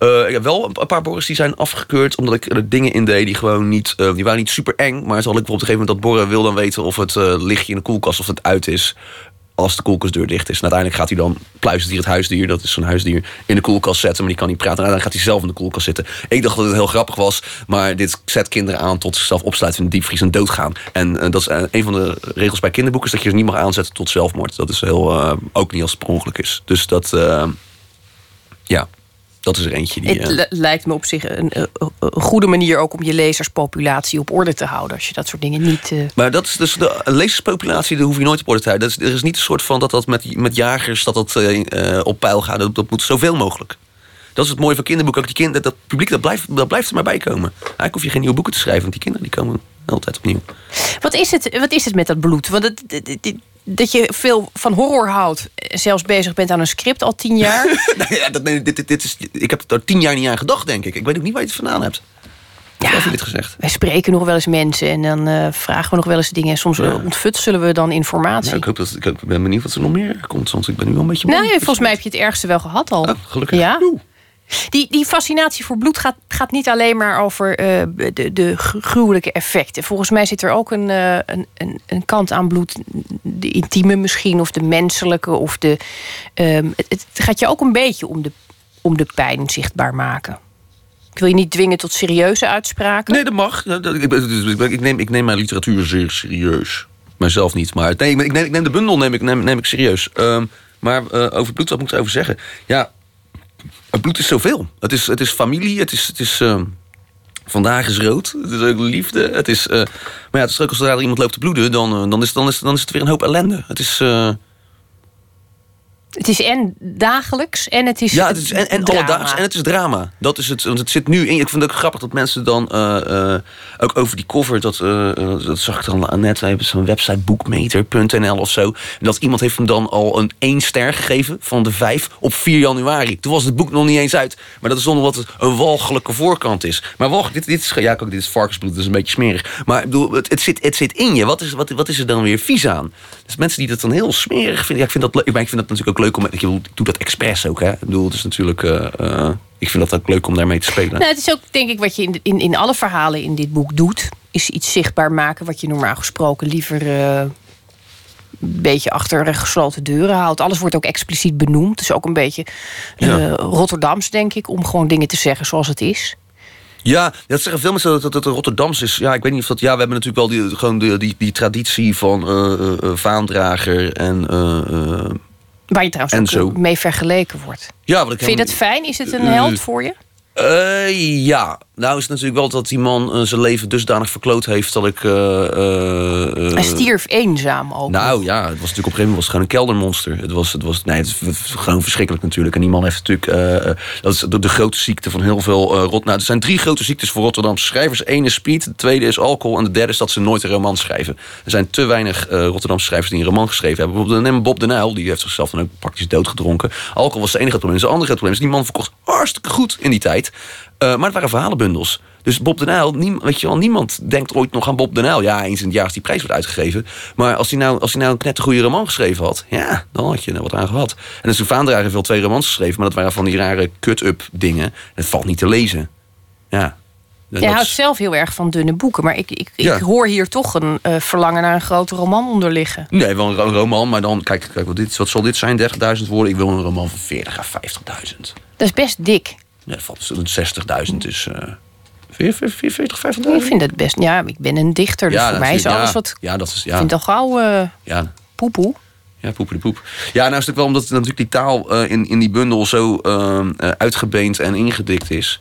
C: Ik heb wel een paar borren die zijn afgekeurd, omdat ik er dingen in deed die gewoon niet, die waren niet super eng. Maar zal ik op een gegeven moment dat borren wil dan weten of het lichtje in de koelkast of het uit is als de koelkastdeur dicht is. En uiteindelijk gaat hij dan pluizend hier het huisdier, dat is zo'n huisdier, in de koelkast zetten, maar die kan niet praten. En dan gaat hij zelf in de koelkast zitten. Ik dacht dat het heel grappig was, maar dit zet kinderen aan tot zichzelf opsluiten in de diepvries en doodgaan. En dat is een van de regels bij kinderboeken, is dat je ze niet mag aanzetten tot zelfmoord. Dat is heel, ook niet als het per ongeluk is. Dus dat, ja. Dat is er eentje die.
B: Het lijkt me op zich een, een, goede manier ook om je leserspopulatie op orde te houden. Als je dat soort dingen niet. Uh...
C: Maar dat is dus de leserspopulatie, daar hoef je nooit op orde te houden. Dat is, er is niet een soort van dat dat met, met jagers dat dat, uh, op peil gaat. Dat, dat moet zoveel mogelijk. Dat is het mooie van kinderboeken. Ook die kind, dat, publiek dat blijft, dat blijft er maar bij komen. Eigenlijk hoef je geen nieuwe boeken te schrijven, want die kinderen die komen altijd opnieuw.
B: Wat is het, wat is het met dat bloed? Want het, dat je veel van horror houdt, zelfs bezig bent aan een script al tien jaar.
C: nou ja, dat, dit, dit, dit is, ik heb er tien jaar niet aan gedacht, denk ik. Ik weet ook niet waar je het vandaan hebt. Ja, heb je dit gezegd?
B: Wij spreken nog wel eens mensen en dan uh, vragen we nog wel eens dingen. En soms ja. ontfutselen we dan informatie.
C: Ja, ik, hoop dat, ik ben benieuwd wat er nog meer komt, want ik ben nu wel een beetje...
B: Nee, volgens mij heb je het ergste wel gehad al.
C: Oh, gelukkig.
B: Ja. Die, die fascinatie voor bloed gaat, gaat niet alleen maar over uh, de, de gruwelijke effecten. Volgens mij zit er ook een, uh, een, een, een, kant aan bloed, de intieme misschien, of de menselijke. Of de, um, het, gaat je ook een beetje om de, om de pijn zichtbaar maken. Ik wil je niet dwingen tot serieuze uitspraken.
C: Nee, dat mag. Ik neem, ik neem mijn literatuur zeer serieus. Mijzelf niet, maar nee, ik, neem, ik neem de bundel neem ik, neem, neem ik serieus. Um, maar uh, over bloed, wat moet ik erover zeggen? Ja, het bloed is zoveel. Het is, het is familie, het is... Het is uh, vandaag is rood, het is ook liefde. Het is, uh, maar ja, het is ook als er iemand loopt te bloeden... dan, uh, dan, is, dan, is, dan is het weer een hoop ellende. Het is...
B: Het is en dagelijks en het is.
C: Ja, het is en, en alledaags en het is drama. Dat is het. Want het zit nu in. Ik vind het ook grappig dat mensen dan. Uh, uh, ook over die cover. Dat, uh, dat zag ik dan net. We hebben zo'n website boekmeter.nl of zo. En dat iemand heeft hem dan al een één ster gegeven van de vijf op 4 januari. Toen was het boek nog niet eens uit. Maar dat is zonder wat het een walgelijke voorkant is. Maar walg, dit, dit is. Ja, dit is varkensbloed. Dat is een beetje smerig. Maar ik bedoel, het, het, zit, het zit in je. Wat is, wat, wat is er dan weer vies aan? Dus mensen die dat dan heel smerig vinden. Ja, ik vind dat leuk. Maar ik vind dat natuurlijk ook leuk om. Ik doe dat expres ook, hè? Ik bedoel, het is natuurlijk. Uh, uh, ik vind dat ook leuk om daarmee te spelen.
B: Nou, het is ook, denk ik, wat je in, in, in alle verhalen in dit boek doet. is iets zichtbaar maken wat je normaal gesproken liever uh, een beetje achter gesloten deuren houdt. Alles wordt ook expliciet benoemd. Het is ook een beetje uh, Rotterdams, denk ik, om gewoon dingen te zeggen zoals het is.
C: Ja, dat zeggen veel mensen dat het Rotterdams is. Ja, ik weet niet of dat. Ja, we hebben natuurlijk wel die, gewoon die, die, die traditie van uh, vaandrager en.
B: Waar je trouwens ook mee vergeleken wordt.
C: Ja,
B: ik Vind je dat fijn? Is het een held voor je?
C: Uh, ja, nou is het natuurlijk wel dat die man uh, zijn leven dusdanig verkloot heeft dat ik. Uh,
B: Hij stierf eenzaam ook.
C: Nou ja, het was natuurlijk op een gegeven moment was gewoon een keldermonster. Het was, het was, nee, het gewoon verschrikkelijk natuurlijk. En die man heeft natuurlijk. dat is de, de, grote ziekte van heel veel rot. Nou, er zijn drie grote ziektes voor Rotterdamse schrijvers. Eén is speed, de tweede is alcohol en de derde is dat ze nooit een roman schrijven. Er zijn te weinig Rotterdamse schrijvers die een roman geschreven hebben. Bijvoorbeeld neem Bob de Nijl, die heeft zichzelf dan ook praktisch doodgedronken. Alcohol was het enige probleem. Het andere probleem is die man verkocht hartstikke goed in die tijd. Uh, maar het waren verhalenbundels. Dus Bob de Nijl, weet je wel, niemand denkt ooit nog aan Bob de Nijl. Ja, eens in het jaar als die prijs wordt uitgegeven. Maar als hij nou, als hij nou een goede roman geschreven had... ja, dan had je er wat aan gehad. En dus Vaandrager heeft wel twee romans geschreven... maar dat waren van die rare cut-up dingen. Het valt niet te lezen. Ja,
B: Jij houdt zelf heel erg van dunne boeken. Maar ik, ik, ik hoor hier toch een uh, verlangen naar een grote roman onder liggen.
C: Nee, wel een roman. Maar dan, kijk, kijk wat, dit, wat zal dit zijn? 30.000 woorden. Ik wil een roman van 40 à 50.000. Dat
B: is best dik.
C: Ja, valt 60.000 is. Uh, 40, 50.000?
B: Ik vind het best. Ja, ik ben een dichter. Dus voor mij is alles wat.
C: Ja, dat is. Ja.
B: Ik vind al gauw. Uh, ja. Poepoe.
C: Ja, poepen de poep. Ja, nou is het wel omdat natuurlijk die taal uh, in, in die bundel zo uh, uitgebeend en ingedikt is.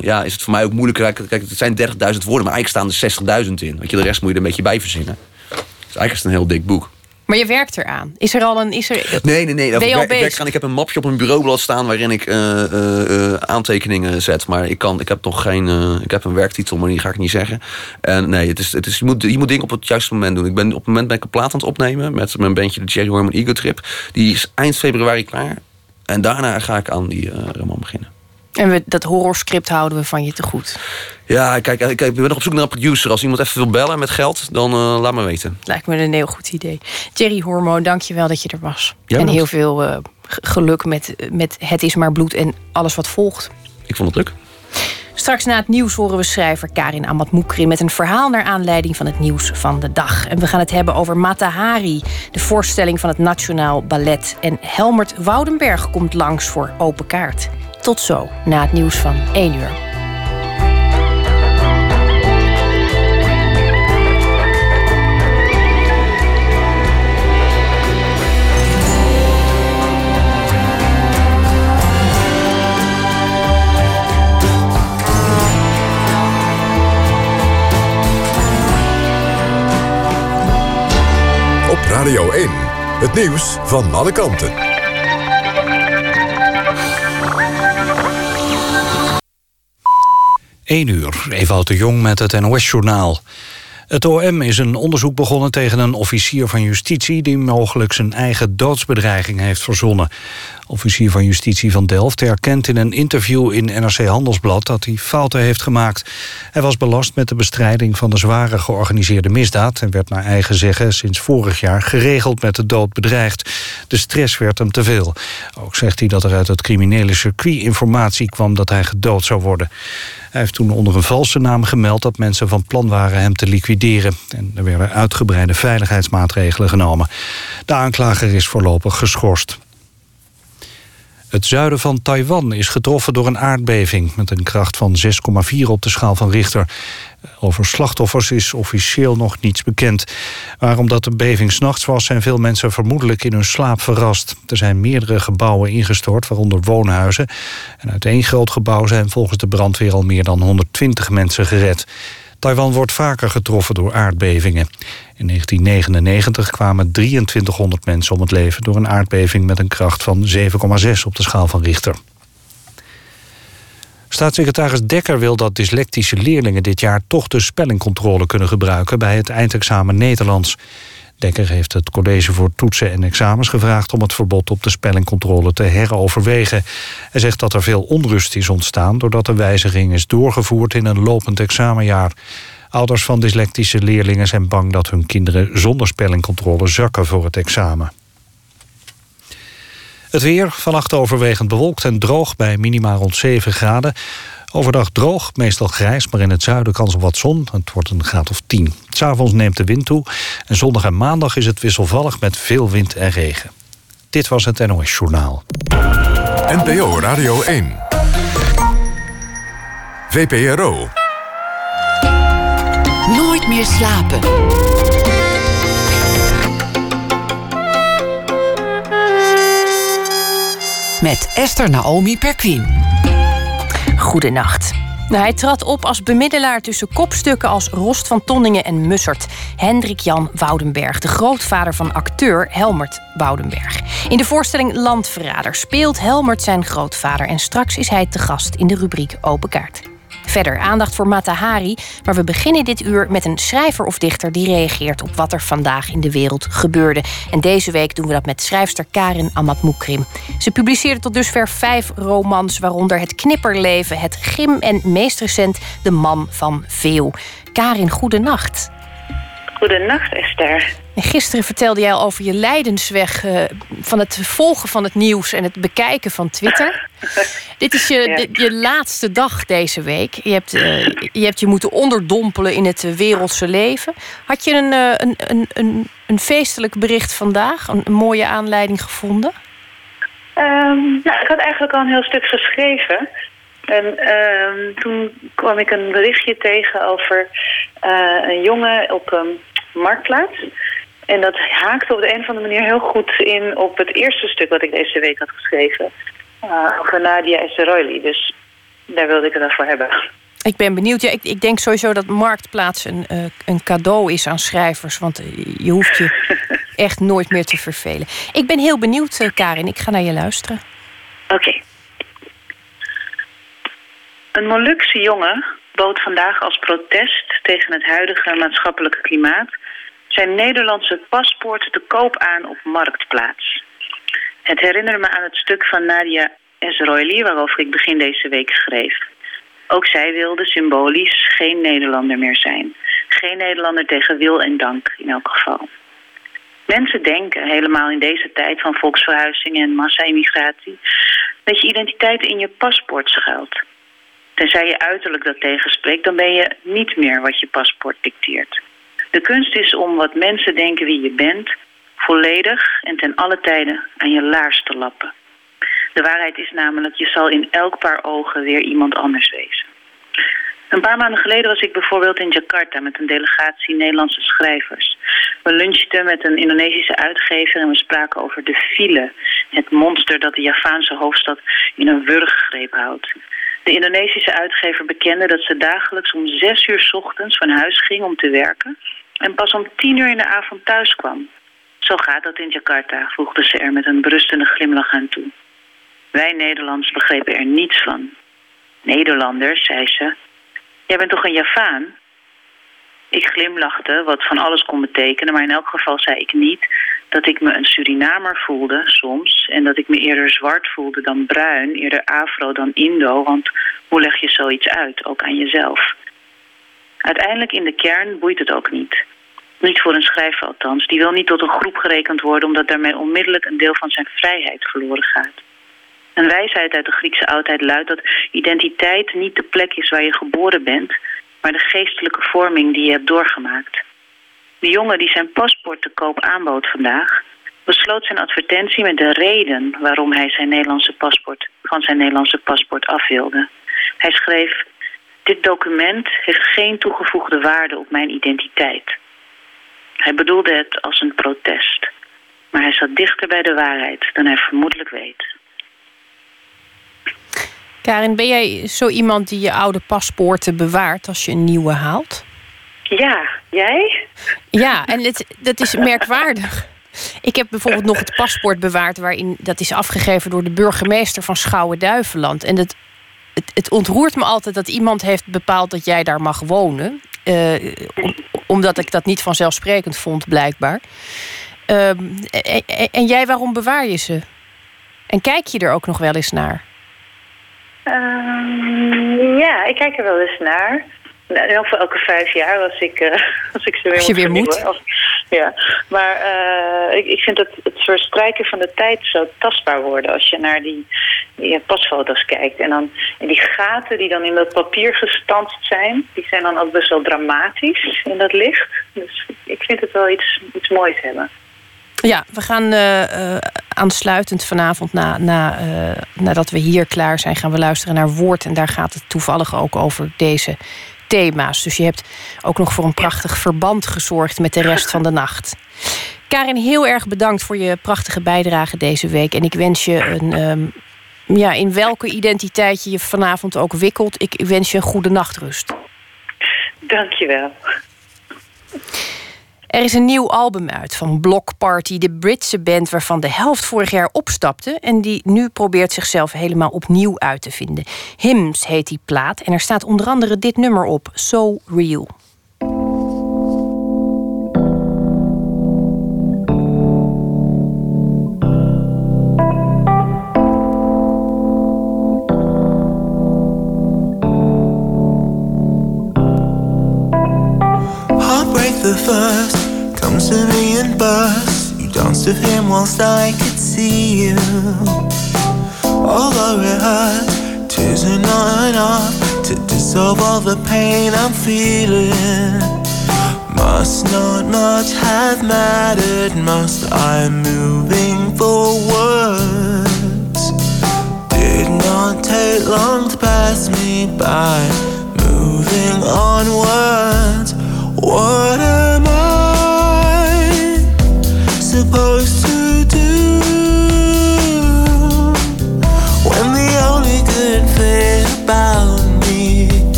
C: ja, is het voor mij ook moeilijker. Kijk, het zijn 30.000 woorden, maar eigenlijk staan er 60.000 in. Want je, de rest moet je er een beetje bij verzinnen. Dus eigenlijk is het een heel dik boek.
B: Maar je werkt eraan. Is er al een. Is er,
C: nee, nee, nee. Ben je ik, werk, ik heb een mapje op mijn bureaublad staan waarin ik uh, uh, aantekeningen zet. Maar ik, kan, ik heb nog geen. Uh, ik heb een werktitel, maar die ga ik niet zeggen. En nee, het is, het is, je, moet, je moet dingen op het juiste moment doen. Ik ben, op het moment ben ik een plaat aan het opnemen met mijn bandje, de Jerry Horman Ego Trip. Die is eind februari klaar. En daarna ga ik aan die roman beginnen.
B: En we, dat horrorscript houden we van je te goed.
C: Ja, kijk, ik, ik ben nog op zoek naar een producer. Als iemand even wil bellen met geld, dan uh, laat me weten.
B: Lijkt me een heel goed idee. Jerry Hormo, dank je wel dat je er was. en heel veel uh, geluk met, met Het is maar bloed en alles wat volgt.
C: Ik vond het leuk.
B: Straks na het nieuws horen we schrijver Karin Amatmoukri... met een verhaal naar aanleiding van het nieuws van de dag. En we gaan het hebben over Matahari, de voorstelling van het Nationaal Ballet. En Helmert Woudenberg komt langs voor Open Kaart. Tot zo, na het nieuws van 1 uur.
A: Radio 1, het nieuws van alle kanten.
D: 1 uur, Ewout de Jong met het NOS-journaal. Het OM is een onderzoek begonnen tegen een officier van justitie... die mogelijk zijn eigen doodsbedreiging heeft verzonnen. Officier van justitie van Delft erkent in een interview in NRC Handelsblad... dat hij fouten heeft gemaakt. Hij was belast met de bestrijding van de zware georganiseerde misdaad... en werd naar eigen zeggen sinds vorig jaar geregeld met de dood bedreigd. De stress werd hem te veel. Ook zegt hij dat er uit het criminele circuit informatie kwam... dat hij gedood zou worden. Hij heeft toen onder een valse naam gemeld dat mensen van plan waren hem te liquideren. En er werden uitgebreide veiligheidsmaatregelen genomen. De aanklager is voorlopig geschorst. Het zuiden van Taiwan is getroffen door een aardbeving... met een kracht van 6,4 op de schaal van Richter. Over slachtoffers is officieel nog niets bekend. Maar omdat de beving s'nachts was... zijn veel mensen vermoedelijk in hun slaap verrast. Er zijn meerdere gebouwen ingestort, waaronder woonhuizen. En uit één groot gebouw zijn volgens de brandweer... al meer dan 120 mensen gered. Taiwan wordt vaker getroffen door aardbevingen. In 1999 kwamen 2300 mensen om het leven... door een aardbeving met een kracht van 7,6 op de schaal van Richter. Staatssecretaris Dekker wil dat dyslectische leerlingen dit jaar toch de spellingcontrole kunnen gebruiken bij het eindexamen Nederlands. Dekker heeft het college voor toetsen en examens gevraagd om het verbod op de spellingcontrole te heroverwegen. Hij zegt dat er veel onrust is ontstaan doordat de wijziging is doorgevoerd in een lopend examenjaar. Ouders van dyslectische leerlingen zijn bang dat hun kinderen zonder spellingcontrole zakken voor het examen. Het weer, vannacht overwegend bewolkt en droog bij minima rond 7 graden. Overdag droog, meestal grijs, maar in het zuiden kans op wat zon. Het wordt een graad of 10. S'avonds neemt de wind toe. En zondag en maandag is het wisselvallig met veel wind en regen. Dit was het NOS Journaal.
A: NPO Radio 1. VPRO.
E: Nooit meer slapen. Met Esther Naomi Perquin.
B: Goedenacht. Hij trad op als bemiddelaar tussen kopstukken als Rost van Tonningen en Mussert. Hendrik Jan Woudenberg, de grootvader van acteur Helmert Woudenberg. In de voorstelling Landverrader speelt Helmert zijn grootvader... en straks is hij te gast in de rubriek Open Kaart. Verder aandacht voor Matahari, maar we beginnen dit uur met een schrijver of dichter die reageert op wat er vandaag in de wereld gebeurde. En deze week doen we dat met schrijfster Karin Amatmoukrim. Ze publiceerde tot dusver vijf romans, waaronder Het Knipperleven, Het Gim en meest recent De Man van Veel. Karin, goedenacht.
F: Goedenacht, Esther.
B: Gisteren vertelde jij over je lijdensweg uh, van het volgen van het nieuws en het bekijken van Twitter. Dit is je, je laatste dag deze week. Je hebt, uh, je hebt je moeten onderdompelen in het wereldse leven. Had je een, uh, een, een, een, een, feestelijk bericht vandaag? Een, mooie aanleiding gevonden?
F: Um, nou, ik had eigenlijk al een heel stuk geschreven. En uh, toen kwam ik een berichtje tegen over uh, een jongen op een marktplaats. En dat haakte op de een of andere manier heel goed in op het eerste stuk wat ik deze week had geschreven. Uh, over Nadia. Dus daar wilde ik het dan voor hebben.
B: Ik ben benieuwd. Ja, ik, ik denk sowieso dat Marktplaats een, uh, een cadeau is aan schrijvers. Want je hoeft je echt nooit meer te vervelen. Ik ben heel benieuwd, uh, Karin. Ik ga naar je luisteren.
F: Oké. Okay. Een Molukse jongen bood vandaag als protest tegen het huidige maatschappelijke klimaat zijn Nederlandse paspoort te koop aan op Marktplaats. Het herinnerde me aan het stuk van Nadia Esroili, waarover ik begin deze week schreef. Ook zij wilde symbolisch geen Nederlander meer zijn. Geen Nederlander tegen wil en dank in elk geval. Mensen denken, helemaal in deze tijd van volksverhuizing en massa-immigratie, dat je identiteit in je paspoort schuilt. Tenzij je uiterlijk dat tegenspreekt, dan ben je niet meer wat je paspoort dicteert. De kunst is om wat mensen denken wie je bent, volledig en ten alle tijden aan je laars te lappen. De waarheid is namelijk, je zal in elk paar ogen weer iemand anders wezen. Een paar maanden geleden was ik bijvoorbeeld in Jakarta met een delegatie Nederlandse schrijvers. We lunchten met een Indonesische uitgever en we spraken over de file. Het monster dat de Javaanse hoofdstad in een wurggreep houdt. De Indonesische uitgever bekende dat ze dagelijks om zes uur ochtends van huis ging om te werken en pas om tien uur in de avond thuis kwam. Zo gaat dat in Jakarta, voegde ze er met een berustende glimlach aan toe. Wij Nederlanders begrepen er niets van. Nederlanders, zei ze. Jij bent toch een Javaan? Ik glimlachte, wat van alles kon betekenen, maar in elk geval zei ik niet dat ik me een Surinamer voelde soms en dat ik me eerder zwart voelde dan bruin, eerder afro dan Indo, want hoe leg je zoiets uit, ook aan jezelf? Uiteindelijk in de kern boeit het ook niet. Niet voor een schrijver althans. Die wil niet tot een groep gerekend worden... omdat daarmee onmiddellijk een deel van zijn vrijheid verloren gaat. Een wijsheid uit de Griekse oudheid luidt dat identiteit niet de plek is waar je geboren bent... maar de geestelijke vorming die je hebt doorgemaakt. De jongen die zijn paspoort te koop aanbood vandaag... besloot zijn advertentie met de reden waarom hij zijn Nederlandse paspoort, van zijn Nederlandse paspoort af wilde. Hij schreef... Dit document heeft geen toegevoegde waarde op mijn identiteit. Hij bedoelde het als een protest. Maar hij zat dichter bij de waarheid dan hij vermoedelijk weet.
B: Karin, ben jij zo iemand die je oude paspoorten bewaart als je een nieuwe haalt?
F: Ja, jij?
B: Ja, en het, dat is merkwaardig. Ik heb bijvoorbeeld nog het paspoort bewaard... waarin dat is afgegeven door de burgemeester van Schouwen-Duiveland. En het, het, het ontroert me altijd dat iemand heeft bepaald dat jij daar mag wonen. Uh, omdat ik dat niet vanzelfsprekend vond, blijkbaar. En, en, jij, waarom bewaar je ze? En kijk je er ook nog wel eens naar?
F: Um, ja, ik kijk er wel eens naar. Nou, voor elke vijf jaar als ik, uh, als ik ze weer,
B: als je weer moet.
F: Als, ja, maar uh, ik, ik vind het, het verstrijken van de tijd zo tastbaar worden. Als je naar die je pasfoto's kijkt. En, dan, en die gaten die dan in dat papier gestanst zijn, die zijn dan ook best wel dramatisch in dat licht. Dus ik vind het wel iets, iets moois hebben.
B: Ja, we gaan uh, aansluitend vanavond, na, na, uh, nadat we hier klaar zijn, gaan we luisteren naar Woord. En daar gaat het toevallig ook over deze thema's. Dus je hebt ook nog voor een prachtig verband gezorgd met de rest van de nacht. Karin, heel erg bedankt voor je prachtige bijdrage deze week. En ik wens je een. Um, ja, in welke identiteit je je vanavond ook wikkelt. Ik wens je een goede nachtrust.
F: Dank je wel.
B: Er is een nieuw album uit van Block Party, de Britse band waarvan de helft vorig jaar opstapte en die nu probeert zichzelf helemaal opnieuw uit te vinden. Hymns heet die plaat en er staat onder andere dit nummer op, So Real.
G: First comes to me and bursts. You danced with him whilst I could see you. Although it hurt, tears are not enough to dissolve all the pain I'm feeling. Must not much have mattered, must I'm moving forwards. Did not take long to pass me by, moving onwards. What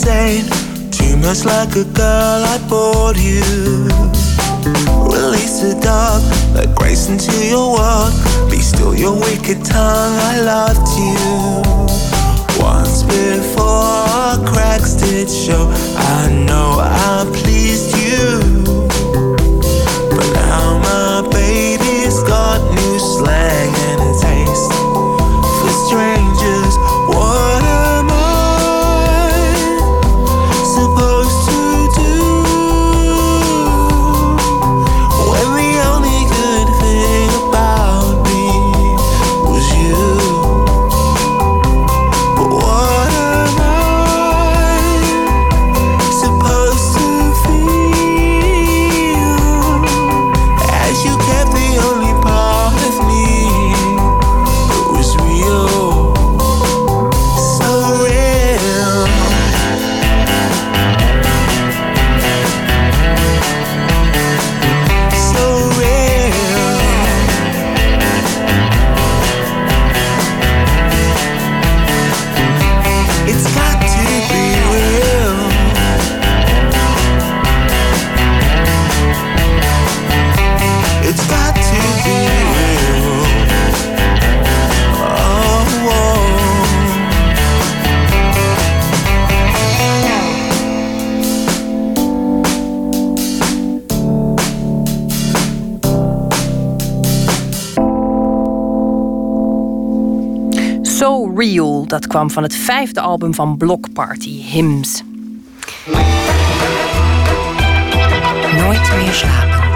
G: insane. Too much like a girl, I bored you. Release the dog, let grace into your world. Be still your wicked tongue, I loved you. Once before cracks did show, I know I pleased you. Real,
B: dat kwam van het vijfde album van Block Party, Hymns.
E: Nooit meer slapen.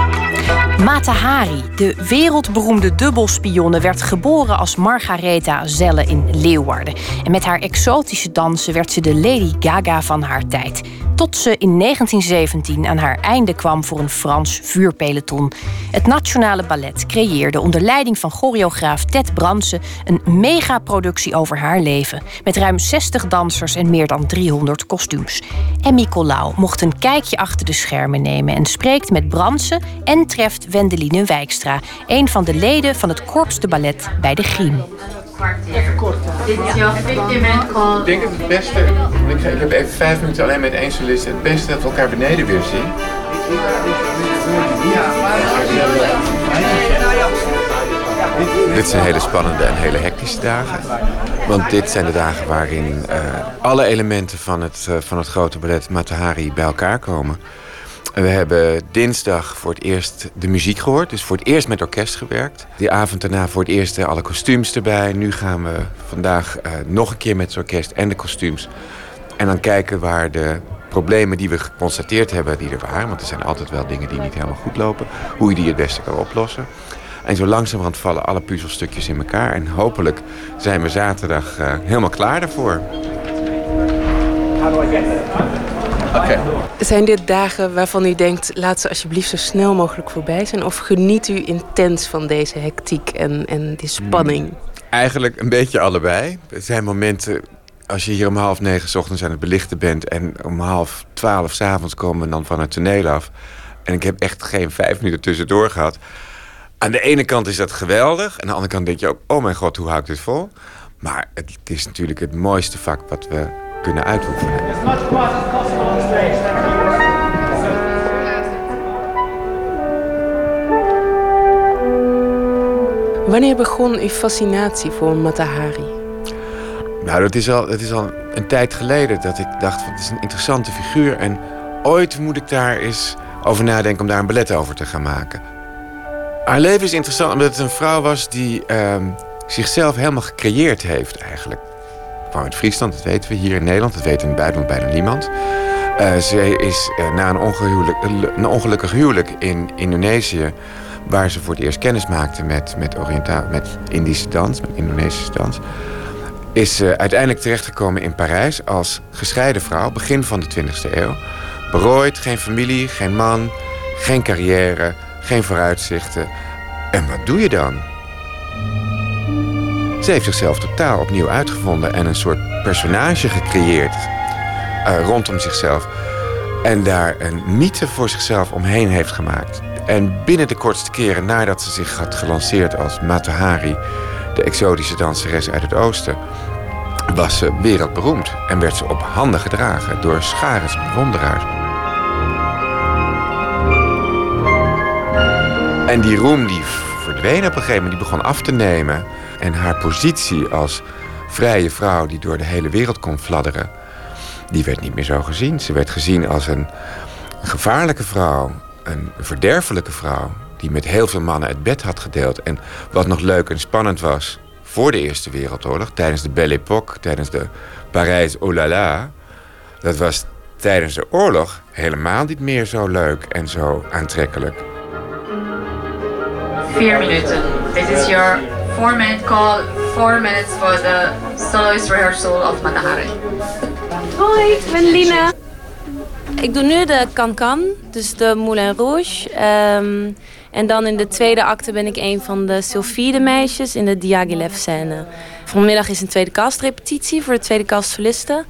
B: Mata Hari, de wereldberoemde dubbelspionne, werd geboren als Margaretha Zelle in Leeuwarden. En met haar exotische dansen werd ze de Lady Gaga van haar tijd. Tot ze in 1917 aan haar einde kwam voor een Frans vuurpeloton. Het Nationale Ballet creëerde onder leiding van choreograaf Ted Bransen een megaproductie over haar leven. Met ruim 60 dansers en meer dan 300 kostuums. Emmy Colau mocht een kijkje achter de schermen nemen en spreekt met Bransen en treft Wendeline Wijkstra, een van de leden van het Corps de Ballet bij de Griem.
H: Dit is jouw 50 minute call.
I: Ik denk dat het beste, ik, ik heb even vijf minuten alleen met één solist, het beste dat we elkaar beneden weer zien. Dit zijn hele spannende en hele hectische dagen. Want dit zijn de dagen waarin uh, alle elementen van het, uh, van het grote ballet Matahari bij elkaar komen. We hebben dinsdag voor het eerst de muziek gehoord. Dus voor het eerst met orkest gewerkt. Die avond daarna voor het eerst alle kostuums erbij. Nu gaan we vandaag uh, nog een keer met het orkest en de kostuums. En dan kijken waar de problemen die we geconstateerd hebben, die er waren. Want er zijn altijd wel dingen die niet helemaal goed lopen. Hoe je die het beste kan oplossen. En zo langzamerhand vallen alle puzzelstukjes in elkaar. En hopelijk zijn we zaterdag uh, helemaal klaar daarvoor.
J: Okay. Zijn dit dagen waarvan u denkt, laat ze alsjeblieft zo snel mogelijk voorbij zijn? Of geniet u intens van deze hectiek en, en die spanning?
I: Hmm, eigenlijk een beetje allebei. Er zijn momenten, als je hier om half negen s ochtends aan het belichten bent... en om half twaalf s avonds komen we dan van het toneel af... en ik heb echt geen vijf minuten tussendoor gehad... Aan de ene kant is dat geweldig. Aan de andere kant denk je ook, oh mijn god, hoe hou ik dit vol? Maar het is natuurlijk het mooiste vak wat we kunnen uitoefenen.
J: Wanneer begon uw fascinatie voor Matahari?
I: Nou, dat is al, dat is al een tijd geleden dat ik dacht, het is een interessante figuur. En ooit moet ik daar eens over nadenken om daar een ballet over te gaan maken. Haar leven is interessant omdat het een vrouw was die uh, zichzelf helemaal gecreëerd heeft eigenlijk. Kwam uit Friesland, dat weten we hier in Nederland. Dat weet in het buitenland bijna niemand. Uh, ze is uh, na een, een ongelukkig huwelijk in Indonesië... waar ze voor het eerst kennis maakte met, met, met Indische dans, met Indonesische dans... is uh, uiteindelijk terechtgekomen in Parijs als gescheiden vrouw... begin van de 20e eeuw. Berooid, geen familie, geen man, geen carrière geen vooruitzichten. En wat doe je dan? Ze heeft zichzelf totaal opnieuw uitgevonden en een soort personage gecreëerd uh, rondom zichzelf. En daar een mythe voor zichzelf omheen heeft gemaakt. En binnen de kortste keren nadat ze zich had gelanceerd als Matahari, de exotische danseres uit het oosten, was ze wereldberoemd en werd ze op handen gedragen door scharens bewonderaars. En die roem die verdween op een gegeven moment, die begon af te nemen. En haar positie als vrije vrouw die door de hele wereld kon fladderen, die werd niet meer zo gezien. Ze werd gezien als een, gevaarlijke vrouw, een verderfelijke vrouw, die met heel veel mannen het bed had gedeeld. En wat nog leuk en spannend was voor de Eerste Wereldoorlog, tijdens de Belle Époque, tijdens de Parijs Oh la la, dat was tijdens de oorlog helemaal niet meer zo leuk en zo aantrekkelijk.
H: Vier minuten. This is your four minute call. Four minutes for the soloist rehearsal of Matahari.
K: Hoi, ik ben Lina. Ik doe nu de Cancan, dus de Moulin Rouge. Um, en dan in de tweede acte ben ik een van de Sylphide meisjes in de Diaghilev scène. Vanmiddag is een tweede kastrepetitie voor de tweede kast solisten.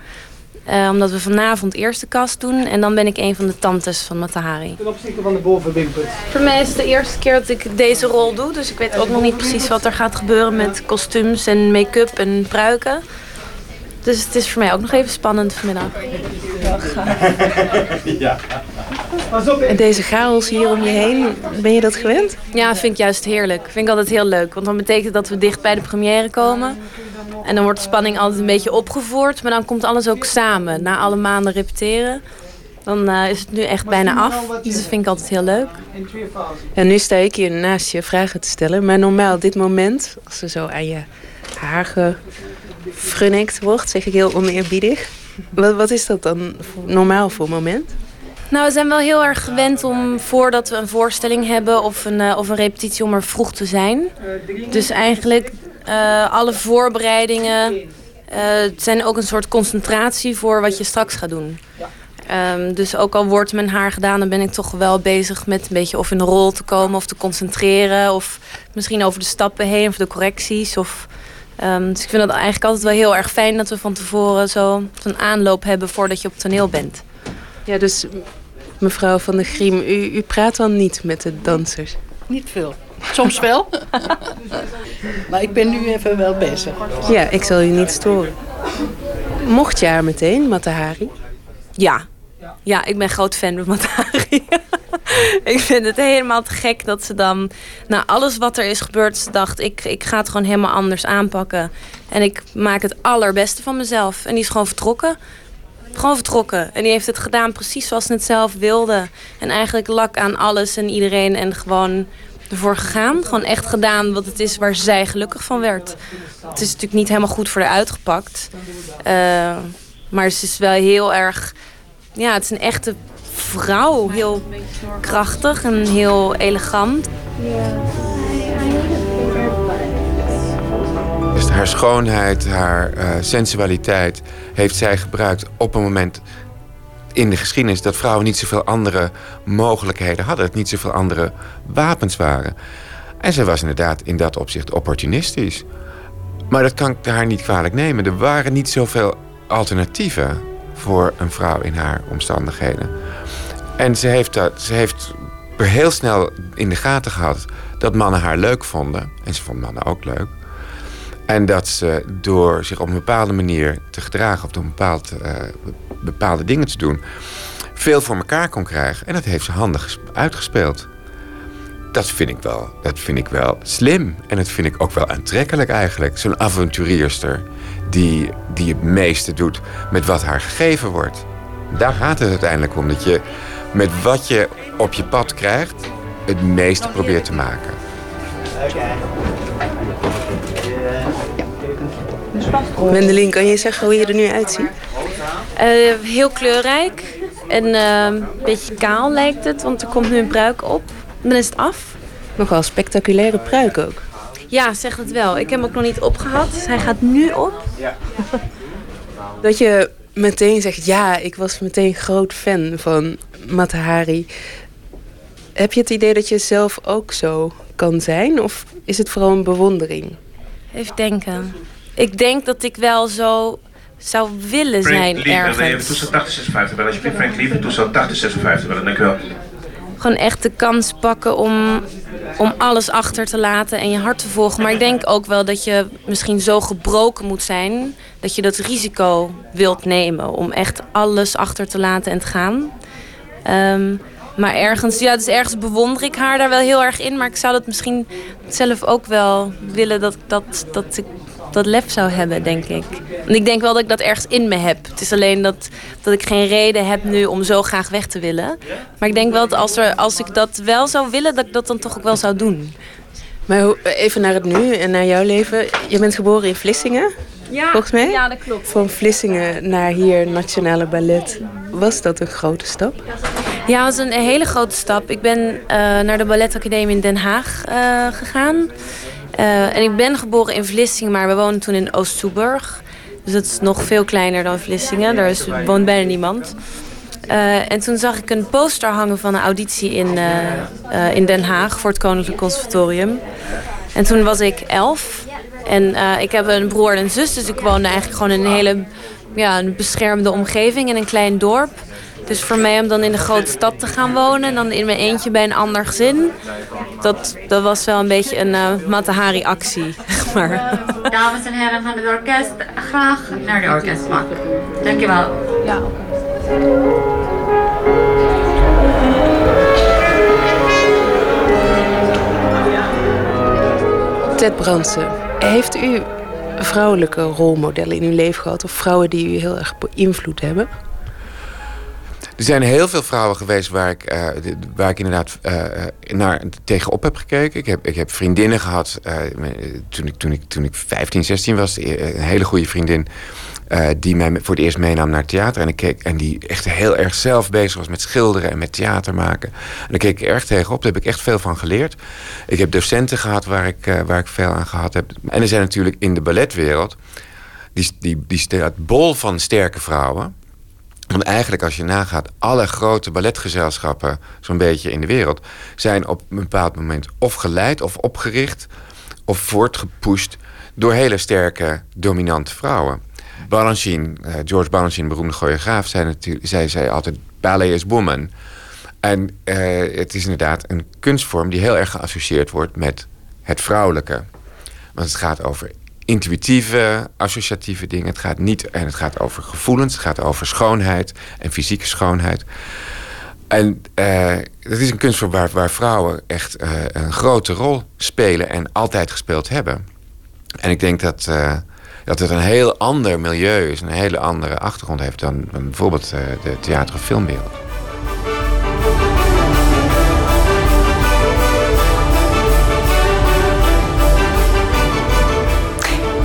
K: Uh, omdat we vanavond eerste kast doen. En dan ben ik een van de tantes van Matahari.
L: Ten opzichte van de bovenwimpers.
K: Voor mij is het de eerste keer dat ik deze rol doe. Dus ik weet ook nog niet precies wat er gaat gebeuren met kostuums en make-up en pruiken. Dus het is voor mij ook nog even spannend vanmiddag.
J: Ja. En deze chaos hier om je heen, ben je dat gewend?
K: Ja, vind ik juist heerlijk. Vind ik altijd heel leuk. Want dan betekent dat we dicht bij de première komen. En dan wordt de spanning altijd een beetje opgevoerd. Maar dan komt alles ook samen. Na alle maanden repeteren. Dan uh, is het nu echt bijna af. Dus dat vind ik altijd heel leuk.
J: En nu sta ik hier naast je vragen te stellen. Maar normaal, dit moment, als er zo aan je haar gefrunnikt wordt, zeg ik heel oneerbiedig. Wat, wat is dat dan normaal voor moment?
K: Nou, we zijn wel heel erg gewend om voordat we een voorstelling hebben of een, uh, of een repetitie om er vroeg te zijn. Dus eigenlijk uh, alle voorbereidingen uh, zijn ook een soort concentratie voor wat je straks gaat doen. Um, dus ook al wordt mijn haar gedaan, dan ben ik toch wel bezig met een beetje of in de rol te komen of te concentreren. Of misschien over de stappen heen of de correcties. Of, um, dus ik vind het eigenlijk altijd wel heel erg fijn dat we van tevoren zo een aanloop hebben voordat je op toneel bent.
J: Ja, dus mevrouw van der Griem, u, u praat dan niet met de dansers?
L: Niet veel. Soms wel. maar ik ben nu even wel bezig.
J: Ja, ik zal je niet storen. Mocht je haar meteen, Matahari?
K: Ja. Ja, ik ben groot fan van Matahari. ik vind het helemaal te gek dat ze dan... Na alles wat er is gebeurd, ze dacht... Ik, ik ga het gewoon helemaal anders aanpakken. En ik maak het allerbeste van mezelf. En die is gewoon vertrokken. Gewoon vertrokken. En die heeft het gedaan precies zoals ze het zelf wilde. En eigenlijk lak aan alles en iedereen. En gewoon ervoor gegaan. Gewoon echt gedaan wat het is waar zij gelukkig van werd. Het is natuurlijk niet helemaal goed voor haar uitgepakt. Uh, maar ze is wel heel erg... Ja, het is een echte vrouw. Heel krachtig en heel elegant.
I: Dus haar schoonheid, haar uh, sensualiteit heeft zij gebruikt op een moment in de geschiedenis dat vrouwen niet zoveel andere mogelijkheden hadden. Dat niet zoveel andere wapens waren. En zij was inderdaad in dat opzicht opportunistisch. Maar dat kan ik haar niet kwalijk nemen. Er waren niet zoveel alternatieven voor een vrouw in haar omstandigheden. En ze heeft, dat, ze heeft heel snel in de gaten gehad dat mannen haar leuk vonden. En ze vond mannen ook leuk. En dat ze door zich op een bepaalde manier te gedragen... of door bepaald, uh, bepaalde dingen te doen... veel voor elkaar kon krijgen. En dat heeft ze handig uitgespeeld. Dat vind ik wel, dat vind ik wel slim. En dat vind ik ook wel aantrekkelijk eigenlijk. Zo'n avonturierster die, die het meeste doet met wat haar gegeven wordt. Daar gaat het uiteindelijk om. Dat je met wat je op je pad krijgt... het meeste probeert te maken.
J: Wendelin, kan je zeggen hoe je er nu uitziet?
K: Uh, heel kleurrijk. En uh, een beetje kaal lijkt het, want er komt nu een pruik op. Dan is het af.
J: Nogal spectaculaire pruik ook.
K: Ja, zeg het wel. Ik heb hem ook nog niet opgehad. Hij gaat nu op.
J: Dat je meteen zegt, ja, ik was meteen groot fan van Matahari. Heb je het idee dat je zelf ook zo kan zijn? Of is het vooral een bewondering?
K: Even denken. Ik denk dat ik wel zo zou willen zijn Frank, ergens. Even
M: tussen 80 56 bellen. Alsjeblieft, Frank Lieven, tussen 80 56 bellen. Dank u wel.
K: Gewoon echt de kans pakken om, om alles achter te laten en je hart te volgen. Maar ik denk ook wel dat je misschien zo gebroken moet zijn... dat je dat risico wilt nemen om echt alles achter te laten en te gaan. Um, maar ergens, ja, dus ergens bewonder ik haar daar wel heel erg in. Maar ik zou dat misschien zelf ook wel willen dat, dat, dat ik dat lef zou hebben, denk ik. En ik denk wel dat ik dat ergens in me heb. Het is alleen dat, dat ik geen reden heb nu om zo graag weg te willen. Maar ik denk wel dat als, er, als ik dat wel zou willen, dat ik dat dan toch ook wel zou doen.
J: Maar even naar het nu en naar jouw leven. Je bent geboren in Vlissingen,
K: ja,
J: volgens mij?
K: Ja, dat klopt.
J: Van Vlissingen naar hier, Nationale Ballet. Was dat een grote stap?
K: Ja, dat was een hele grote stap. Ik ben uh, naar de Balletacademie in Den Haag uh, gegaan. Uh, en ik ben geboren in Vlissingen, maar we woonden toen in Oost-Soeburg. Dus dat is nog veel kleiner dan Vlissingen. Daar woont bijna niemand. Uh, en toen zag ik een poster hangen van een auditie in, uh, in Den Haag voor het Koninklijk Conservatorium. En toen was ik elf. En ik heb een broer en een zus, dus ik woonde eigenlijk gewoon in een hele ja, een beschermde omgeving in een klein dorp. Dus voor mij om dan in de grote stad te gaan wonen en dan in mijn eentje bij een ander gezin, dat, dat was wel een beetje een uh, Matahari-actie. Maar.
H: Dames en heren van het orkest, graag naar de orkestbank. Dankjewel. Ja.
J: Ted Brandsen, heeft u vrouwelijke rolmodellen in uw leven gehad? Of vrouwen die u heel erg beïnvloed hebben?
I: Er zijn heel veel vrouwen geweest waar ik, uh, waar ik inderdaad uh, naar tegenop heb gekeken. Ik heb, ik heb vriendinnen gehad toen, ik, toen, ik, toen ik 15, 16 was. Een hele goede vriendin die mij voor het eerst meenam naar theater. En, ik en die echt heel erg zelf bezig was met schilderen en met theater maken. En daar keek ik erg tegenop. Daar heb ik echt veel van geleerd. Ik heb docenten gehad waar ik, waar ik veel aan gehad heb. En er zijn natuurlijk in de balletwereld... die, die, die staat bol van sterke vrouwen... Want eigenlijk als je nagaat, alle grote balletgezelschappen... zo'n beetje in de wereld... zijn op een bepaald moment of geleid of opgericht... of voortgepusht door hele sterke, dominante vrouwen. Balanchine, uh, George Balanchine, beroemde choreograaf... zei, natuurlijk, zei, zei altijd, ballet is woman. En eh, het is inderdaad een kunstvorm die heel erg geassocieerd wordt met het vrouwelijke. Want het gaat over intuïtieve, associatieve dingen. Het gaat niet en het gaat over gevoelens, het gaat over schoonheid en fysieke schoonheid. En uh, dat is een kunstvorm waar, waar vrouwen echt uh, een grote rol spelen en altijd gespeeld hebben. En ik denk dat, uh, dat het een heel ander milieu is, een hele andere achtergrond heeft dan, dan bijvoorbeeld de theater- of filmwereld.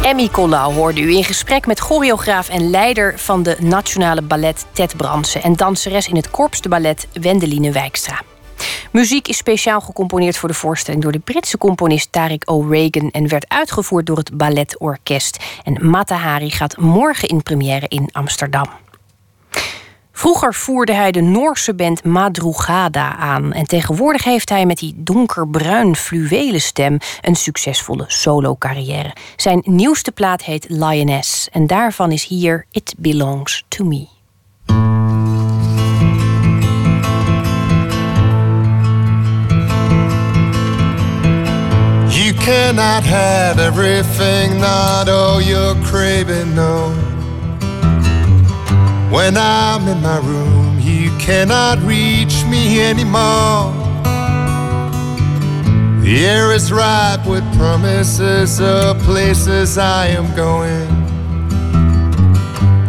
B: Emmy Collau hoorde u in gesprek met choreograaf en leider van de Nationale Ballet Ted Brandsen en danseres in het Korps de Ballet Wendeline Wijkstra. Muziek is speciaal gecomponeerd voor de voorstelling door de Britse componist Tariq O'Regan en werd uitgevoerd door het Balletorkest. En Mata Hari gaat morgen in première in Amsterdam. Vroeger voerde hij de Noorse band Madrugada aan. En tegenwoordig heeft hij met die donkerbruin fluwelen stem een succesvolle solo-carrière. Zijn nieuwste plaat heet Lioness. En daarvan is hier It Belongs to Me.
N: You cannot have everything, not all you're craving, no. When I'm in my room, you cannot reach me anymore. The air is ripe with promises of places I am going.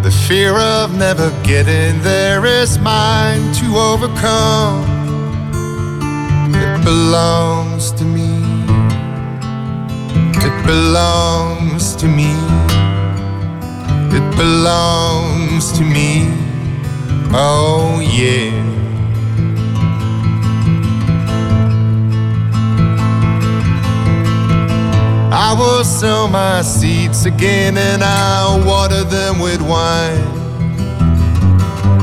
N: The fear of never getting there is mine to overcome. It belongs to me. It belongs to me. Belongs to me. Oh, yeah. I will sow my seeds again and I'll water them with wine.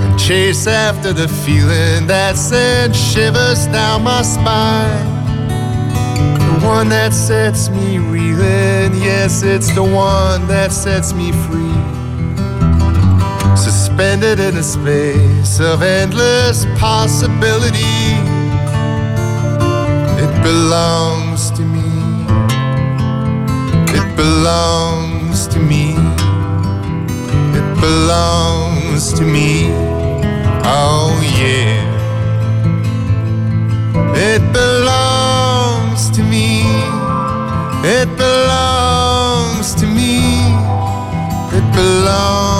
N: And chase after the feeling that sends shivers down my spine. The one that sets me reeling, yes, it's the one that sets me free. Suspended in a space of endless possibility. It belongs to me. It belongs to me. It belongs to me. Oh, yeah. It belongs to me. It belongs to me. It belongs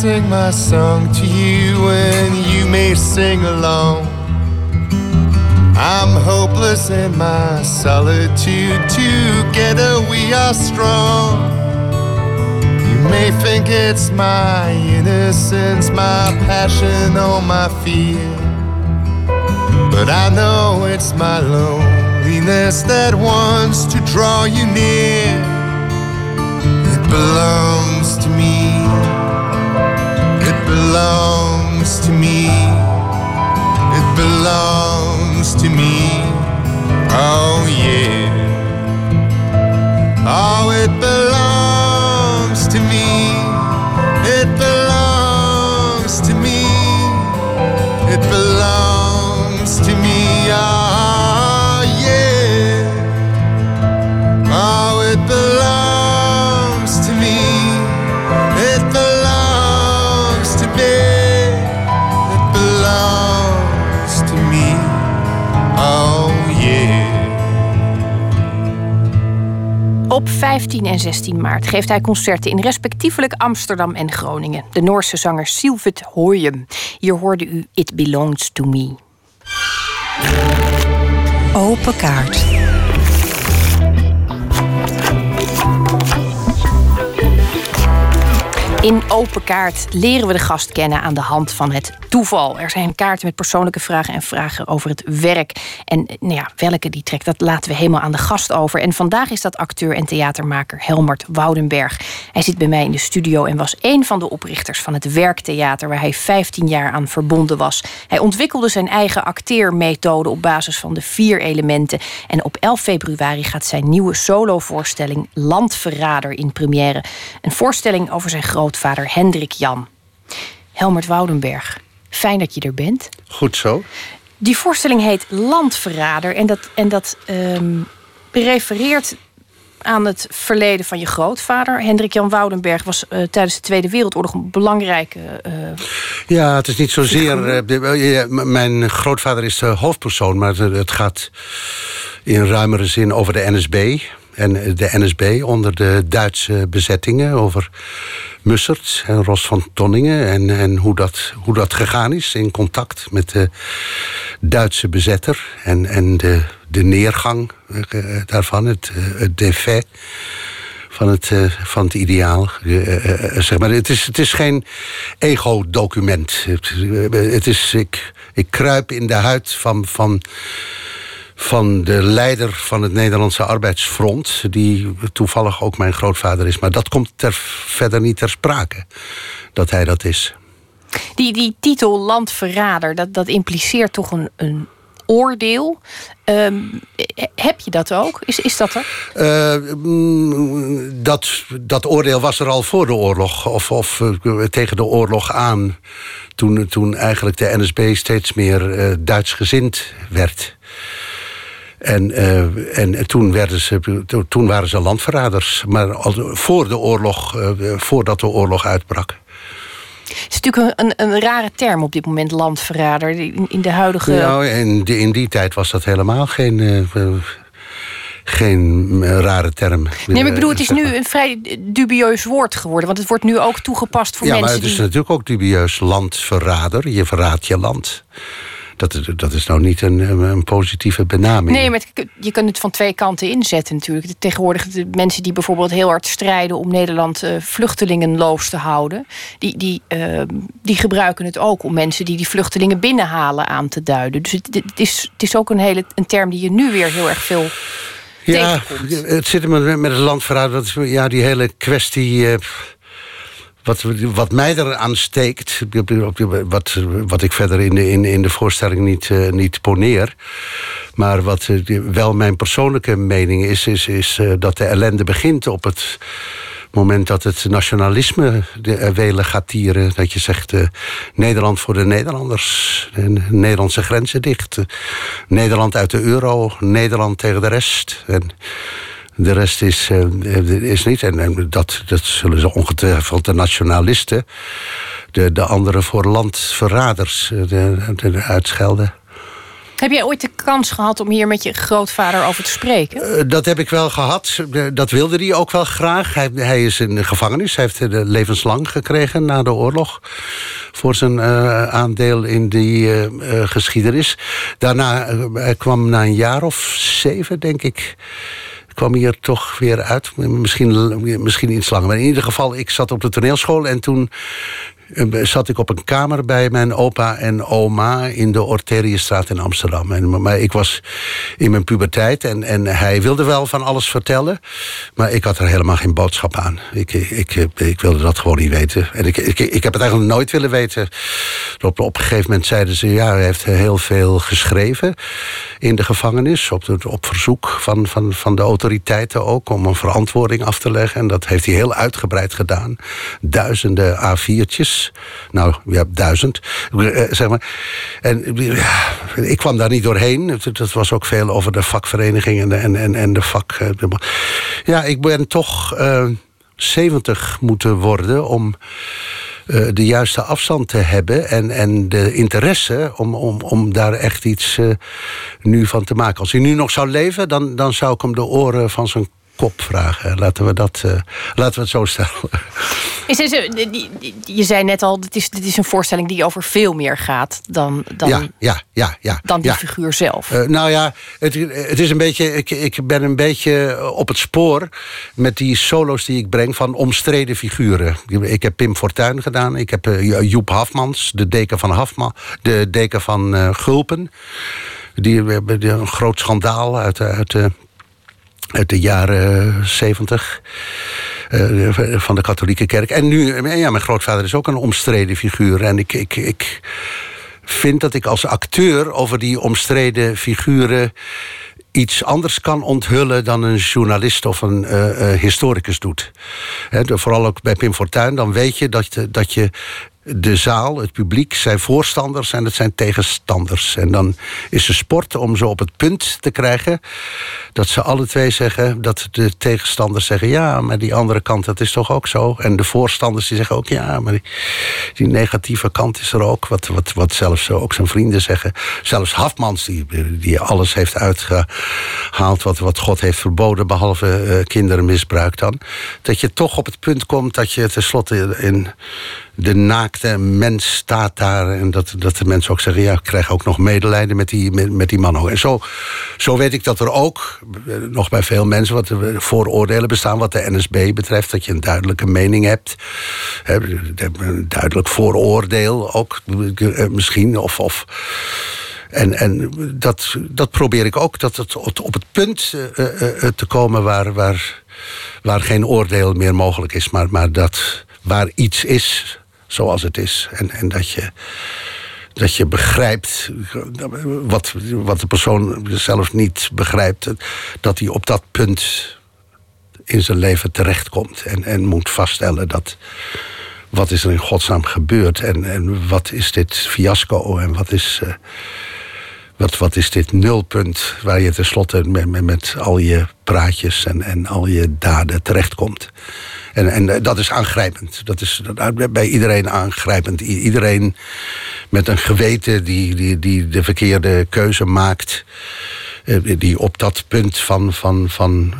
N: sing my song to you and you may sing along. I'm hopeless in my solitude. Together we are strong. You may think it's my innocence, my passion, or my fear. But I know it's my loneliness that wants to draw you near. It belongs belongs to me. It belongs to me. Oh, yeah. Oh, it belongs to me. It belongs
B: 15 en 16 maart geeft hij concerten in respectievelijk Amsterdam en Groningen. De Noorse zanger Sylvet Hoyem. Hier hoorde u It Belongs to Me.
E: Open kaart.
B: In Open Kaart leren we de gast kennen aan de hand van het toeval. Er zijn kaarten met persoonlijke vragen en vragen over het werk. En nou ja, welke die trekt, dat laten we helemaal aan de gast over. En vandaag is dat acteur en theatermaker Helmert Woudenberg. Hij zit bij mij in de studio en was een van de oprichters van het Werktheater... waar hij 15 jaar aan verbonden was. Hij ontwikkelde zijn eigen acteermethode op basis van de vier elementen. En op 11 februari gaat zijn nieuwe solovoorstelling Landverrader in première. Een voorstelling over zijn grootvader Hendrik Jan. Helmert Woudenberg, fijn dat je er bent.
O: Goed zo.
B: Die voorstelling heet Landverrader en dat, en dat ehm, refereert aan het verleden van je grootvader. Hendrik Jan Woudenberg was eh, tijdens de Tweede Wereldoorlog een belangrijke. eh,
O: Ja, het is niet zozeer. eh, mijn grootvader is de hoofdpersoon, maar het, gaat in ruimere zin over de NSB. En de NSB onder de Duitse bezettingen over Mussert en Ros van Tonningen. En, en hoe, dat, hoe dat gegaan is in contact met de Duitse bezetter. En, en de, de neergang eh, daarvan, het, eh, het van het, eh, van het ideaal. Eh, eh, eh, zeg maar. het, is, het is geen ego-document. Eh, het is, ik, ik kruip in de huid van, van, van de leider van het Nederlandse arbeidsfront... die toevallig ook mijn grootvader is. Maar dat komt ter, verder niet ter sprake, dat hij dat is.
B: die, die titel Landverrader, dat, dat impliceert toch een, een oordeel. Ehm, eh, heb je dat ook? Is, is dat er?
O: Eh, mm, dat, dat oordeel was er al voor de oorlog, of, of eh, tegen de oorlog aan. Toen, toen eigenlijk de NSB steeds meer eh Duitsgezind werd. En, eh, en toen, werden ze, toen waren ze landverraders. Maar al voor de oorlog, eh, voordat de oorlog uitbrak.
B: Het is natuurlijk een, een, rare term op dit moment, landverrader. In, in de huidige.
O: Nou, in, die, in die tijd was dat helemaal geen, eh, geen rare term.
B: Nee, maar ik bedoel, het is nu een vrij dubieus woord geworden. Want het wordt nu ook toegepast voor
O: ja, maar
B: mensen
O: het is
B: die.
O: natuurlijk ook dubieus landverrader. Je verraadt je land. Dat, is- dat is nou niet een, een positieve benaming.
B: Nee, maar het- je kunt het van twee kanten inzetten natuurlijk. Tegenwoordig de mensen die bijvoorbeeld heel hard strijden om Nederland eh, vluchtelingenloos te houden, die, die, eh, die gebruiken het ook om mensen die die vluchtelingen binnenhalen aan te duiden. Dus het, het is, het is ook een, hele, een term die je nu weer heel erg veel
O: Ja, het zit met, met het landverraad. Dat is, ja, die hele kwestie. eh, wat, wat mij eraan steekt, wat, wat ik verder in de, in, in de voorstelling niet, eh, niet poneer. Maar wat eh, wel mijn persoonlijke mening is, is, is eh, dat de ellende begint op het moment dat het nationalisme de welen gaat tieren. Dat je zegt Nederland voor de Nederlanders. En Nederlandse grenzen dicht. Nederland uit de euro. Nederland tegen de rest. En de rest is, eh, is niet. En, en dat, dat zullen ze ongetwijfeld de nationalisten. De, de anderen voor landverraders eh, de, de, de uitschelden.
B: Heb jij ooit de kans gehad om hier met je grootvader over te spreken?
O: Eh, Dat heb ik wel gehad. Eh, Dat wilde hij ook wel graag. Hij, hij is in de gevangenis. Hij heeft eh, de levenslang gekregen na de oorlog. Voor zijn eh, aandeel in die eh, eh, geschiedenis. Daarna eh, hij kwam na een jaar of zeven, denk ik. Kwam hier toch weer uit. Misschien, misschien iets langer. Maar in ieder geval, ik zat op de toneelschool en toen zat ik op een kamer bij mijn opa en oma in de Orteriëstraat in Amsterdam. En, maar ik was in mijn puberteit en, en hij wilde wel van alles vertellen. Maar ik had er helemaal geen boodschap aan. Ik, ik, ik, ik wilde dat gewoon niet weten. En ik, ik, ik heb het eigenlijk nooit willen weten. Op, op een gegeven moment zeiden ze, ja, hij heeft heel veel geschreven in de gevangenis. Op, op verzoek van, van, van de autoriteiten ook, om een verantwoording af te leggen. En dat heeft hij heel uitgebreid gedaan. Duizenden A4'tjes. Nou, ja, duizend. Eh, zeg maar. En ik kwam daar niet doorheen. Het was ook veel over de vakvereniging en de, en, en, en de vak. eh, ja, ik ben toch eh 70 moeten worden om eh, de juiste afstand te hebben en, en de interesse om, om, om daar echt iets eh, nu van te maken. Als hij nu nog zou leven, dan, dan zou ik hem de oren van zijn kopvragen. Laten we, dat, uh, laten we het zo stellen.
B: Is je zei net al, dit is, dit is een voorstelling die over veel meer gaat dan, dan,
O: ja, ja, ja, ja,
B: dan die
O: ja.
B: figuur zelf.
O: Uh, nou ja, het, het is een beetje. Ik, ik ben een beetje op het spoor met die solo's die ik breng van omstreden figuren. Ik heb Pim Fortuyn gedaan. Ik heb uh, Joep Hafmans, de deken van Hafman, de deken van uh, Gulpen. Die, die, een groot schandaal uit, uit, uit de jaren zeventig. Uh, van de katholieke kerk. En nu, ja, mijn grootvader is ook een omstreden figuur. En ik, ik, ik vind dat ik als acteur over die omstreden figuren iets anders kan onthullen dan een journalist of een uh, uh, historicus doet. He, vooral ook bij Pim Fortuyn, dan weet je dat, dat je de zaal, het publiek, zijn voorstanders en het zijn tegenstanders. En dan is de sport om ze op het punt te krijgen dat ze alle twee zeggen dat de tegenstanders zeggen: ja, maar die andere kant, dat is toch ook zo. En de voorstanders die zeggen ook: ja, maar die, die negatieve kant is er ook. Wat, wat, wat zelfs ook zijn vrienden zeggen. Zelfs Hafmans, die, die alles heeft uitgehaald wat, wat God heeft verboden, behalve uh, kindermisbruik dan. Dat je toch op het punt komt dat je tenslotte in de naakte mens staat daar. En dat, dat de mensen ook zeggen, ja, ik krijg ook nog medelijden met die, met, met die man. En zo, zo weet ik dat er ook, nog bij veel mensen, wat vooroordelen bestaan wat de NSB betreft. Dat je een duidelijke mening hebt. Een duidelijk vooroordeel ook misschien. Of, of, en, en dat, dat probeer ik ook, dat het op het punt te komen waar, waar, waar geen oordeel meer mogelijk is. Maar, maar dat waar iets is zoals het is. En, en dat, je, dat je begrijpt wat, wat de persoon zelf niet begrijpt. Dat hij op dat punt in zijn leven terechtkomt. En, en moet vaststellen dat. Wat is er in godsnaam gebeurd? En, en wat is dit fiasco? En wat is. Uh, wat, wat is dit nulpunt waar je tenslotte met, met, met al je praatjes en, en al je daden terechtkomt? En, en dat is aangrijpend. Dat is bij iedereen aangrijpend. Iedereen met een geweten die, die, die de verkeerde keuze maakt. Die op dat punt van, van, van,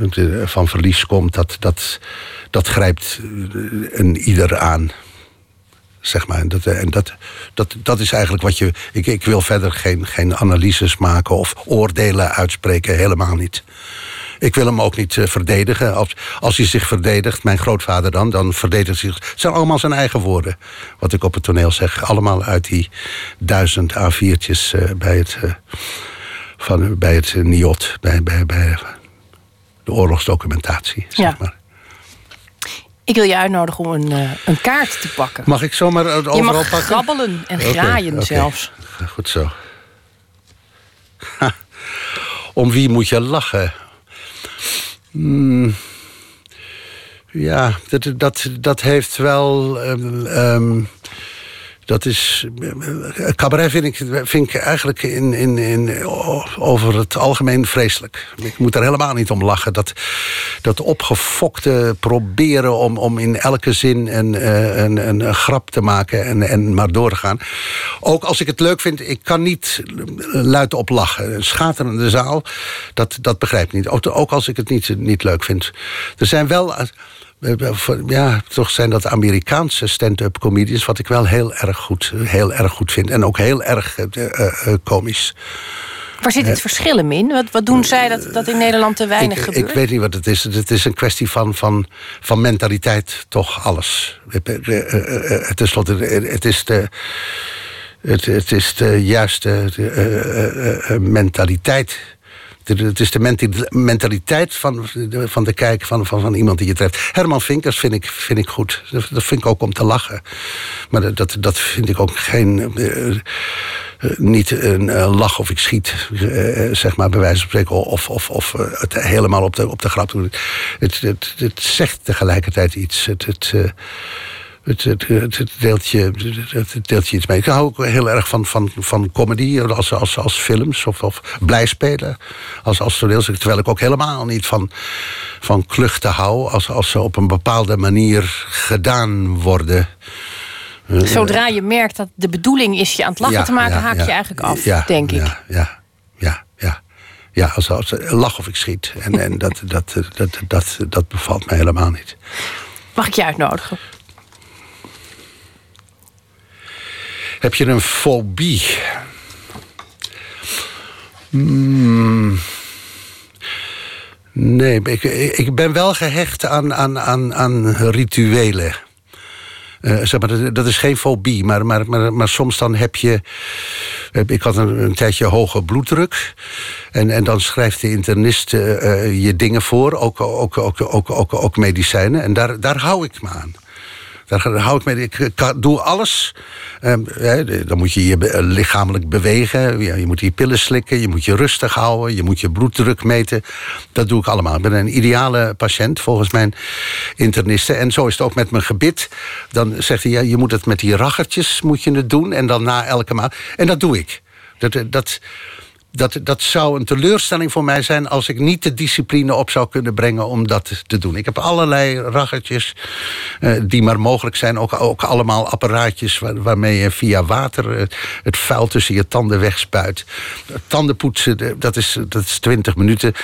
O: van verlies komt. Dat, dat, dat grijpt een ieder aan zeg maar. En, dat, en dat, dat, dat is eigenlijk wat je. Ik, ik wil verder geen, geen analyses maken of oordelen uitspreken, helemaal niet. Ik wil hem ook niet uh, verdedigen. Als, als hij zich verdedigt, mijn grootvader dan, dan verdedigt hij zich. Het zijn allemaal zijn eigen woorden, wat ik op het toneel zeg. Allemaal uit die duizend A4'tjes uh, bij het, uh, van, bij het NIOT, bij, bij, bij de oorlogsdocumentatie, zeg
B: ja.
O: maar.
B: Ik wil je uitnodigen om een, uh, een kaart te pakken.
O: Mag ik zomaar overal
B: je mag
O: pakken?
B: grabbelen en
O: Oké,
B: graaien zelfs.
O: Goed zo. Ha. Om wie moet je lachen? Hmm. Ja, dat, dat, dat heeft wel. Um, dat is. Cabaret vind ik, eigenlijk in, in, in, over het algemeen vreselijk. Ik moet er helemaal niet om lachen. Dat, dat opgefokte proberen om, om in elke zin een, een, een, een grap te maken en, en maar doorgaan. Ook als ik het leuk vind, ik kan niet luid op lachen. Een schaterende zaal, dat, dat begrijp ik niet. Ook, ook als ik het niet, niet leuk vind. Er zijn wel ja, toch zijn dat Amerikaanse stand-up comedians... wat ik wel heel erg goed, heel erg goed vind. En ook heel erg uh, uh, komisch.
B: Waar zit het verschil in? Wat, wat doen zij dat, dat in Nederland te weinig
O: ik,
B: gebeurt?
O: Ik weet niet wat het is. Het is een kwestie van, van, van mentaliteit, toch alles. Ten slotte, het is de... Het, het is de juiste uh, mentaliteit het is de mentaliteit van, van de kijk van, van, van iemand die je treft. Herman Vinkers vind ik, vind ik goed. Dat vind ik ook om te lachen. Maar dat, dat vind ik ook geen... Uh, uh, niet een uh, lach of ik schiet, zeg maar, bij wijze van spreken. Of, of, of het helemaal op de, op de grap doen. Het, het, het zegt tegelijkertijd iets. Het... het het, het, het, deelt je, het deelt je iets mee. Ik hou ook heel erg van, van, van comedy als, als, als films of, of blijspelen als, als toneelstuk. Terwijl ik ook helemaal niet van, van kluchten hou als, als ze op een bepaalde manier gedaan worden.
B: Zodra je merkt dat de bedoeling is je aan het lachen
O: Ja,
B: te maken,
O: ja,
B: haak
O: ja.
B: je eigenlijk af, denk ik.
O: Ja, ja, ja, ja. Als, als lach of ik schiet. En, en dat, dat, dat, dat, dat bevalt mij helemaal niet.
B: Mag ik je uitnodigen?
O: Heb je een fobie? Hmm. Nee, ik, ik ben wel gehecht aan, aan, aan, aan rituelen. Uh, zeg maar, dat is geen fobie, maar, maar, maar, soms dan heb je... Ik had een, tijdje hoge bloeddruk. En, en dan schrijft de internist uh, je dingen voor, ook, ook, ook, ook, ook, ook medicijnen. En daar, daar hou ik me aan. Daar hou ik mee. Ik doe alles. Ehm, dan moet je je lichamelijk bewegen. Je moet die pillen slikken. Je moet je rustig houden. Je moet je bloeddruk meten. Dat doe ik allemaal. Ik ben een ideale patiënt volgens mijn internisten. En zo is het ook met mijn gebit. Dan zegt hij, ja, je moet het met die raggertjes moet je het doen. En dan na elke maand. En dat doe ik. Dat, dat, dat, dat zou een teleurstelling voor mij zijn als ik niet de discipline op zou kunnen brengen om dat te doen. Ik heb allerlei raggetjes uh, die maar mogelijk zijn. Ook, ook allemaal apparaatjes waar, waarmee je via water uh, het vuil tussen je tanden wegspuit. Tandenpoetsen, dat is, dat is 20 minuten.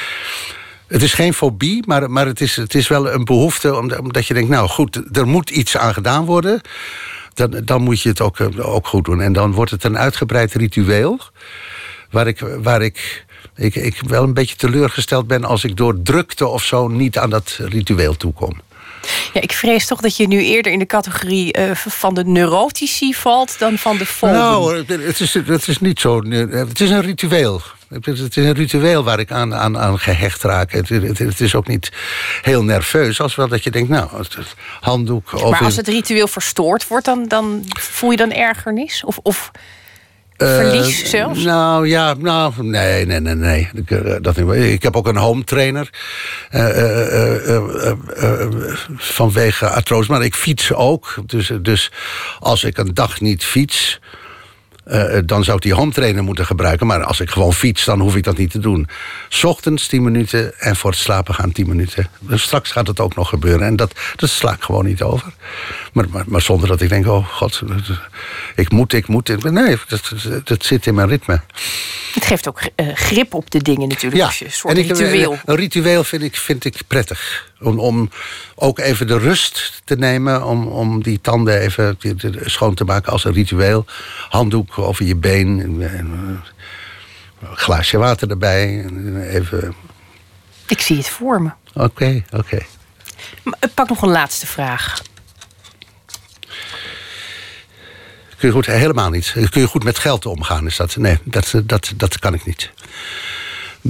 O: Het is geen fobie, maar, maar het, is, het is wel een behoefte omdat je denkt, nou goed, er moet iets aan gedaan worden. Dan, dan moet je het ook, eh, ook goed doen. En dan wordt het een uitgebreid ritueel waar ik, waar ik, ik, ik wel een beetje teleurgesteld ben als ik door drukte of zo niet aan dat ritueel toekom.
B: Ja, ik vrees toch dat je nu eerder in de categorie uh, van de neurotici valt dan van de fobie.
O: Nou, het is, het is niet zo. Het is een ritueel. Het is een ritueel waar ik aan, aan, aan gehecht raak. Het, het, het, is ook niet heel nerveus. Als wel dat je denkt, nou, het, handdoek...
B: Maar als het ritueel verstoord wordt, dan, dan voel je dan ergernis? Of, of Verlies uh, zelfs?
O: Nou ja, nou, nee, nee, nee, nee. Ik, uh, dat ik heb ook een home trainer. Uh, vanwege artrose. Maar ik fiets ook. Dus, dus als ik een dag niet fiets... Uh, dan zou ik die home trainer moeten gebruiken. Maar als ik gewoon fiets, dan hoef ik dat niet te doen. S ochtends 10 minuten en voor het slapen gaan 10 minuten. Dus straks gaat het ook nog gebeuren. En dat, dat sla ik gewoon niet over. Maar, maar, maar zonder dat ik denk, oh god, ik moet, ik moet. Nee, dat, dat zit in mijn ritme.
B: Het geeft ook uh, grip op de dingen natuurlijk. Ja, een soort en ik, ritueel.
O: Een ritueel vind ik, vind ik prettig. Om, om ook even de rust te nemen. Om, om die tanden even schoon te maken als een ritueel. Handdoek over je been. Een glaasje water erbij. Even...
B: Ik zie het voor me.
O: Oké, okay, oké. Okay.
B: Pak nog een laatste vraag.
O: Kun je goed, helemaal niet. Kun je goed met geld omgaan? Is dat? Nee, dat, dat, dat kan ik niet.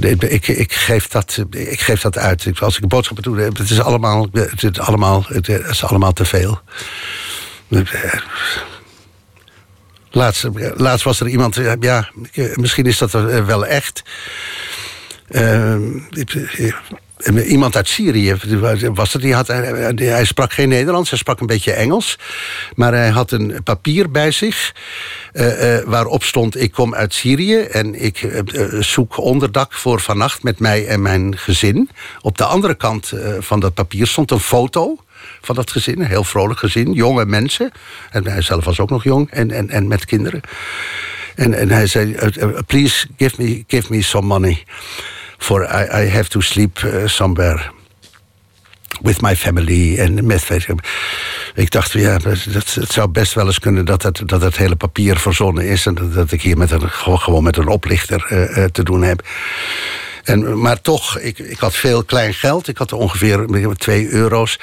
O: Ik, ik, geef dat, ik geef dat uit. Als ik boodschappen doe, het is allemaal, het is allemaal, het is allemaal te veel. Laatst, laatst was er iemand, ja, misschien is dat wel echt. Uh, iemand uit Syrië was het. Die had, hij sprak geen Nederlands, hij sprak een beetje Engels. Maar hij had een papier bij zich. Uh, uh, waarop stond: Ik kom uit Syrië en ik uh, zoek onderdak voor vannacht met mij en mijn gezin. Op de andere kant van dat papier stond een foto van dat gezin. Een heel vrolijk gezin, jonge mensen. En hij zelf was ook nog jong en, en, en met kinderen. En, en hij zei: Please give me, give me some money for I, have to sleep uh, somewhere with my family en met ik dacht ja dat, het zou best wel eens kunnen dat het, dat hele papier verzonnen is en dat, dat ik hier met een, gewoon met een oplichter uh, uh, te doen heb en, maar toch, ik, ik had veel klein geld. Ik had ongeveer 2 euro's.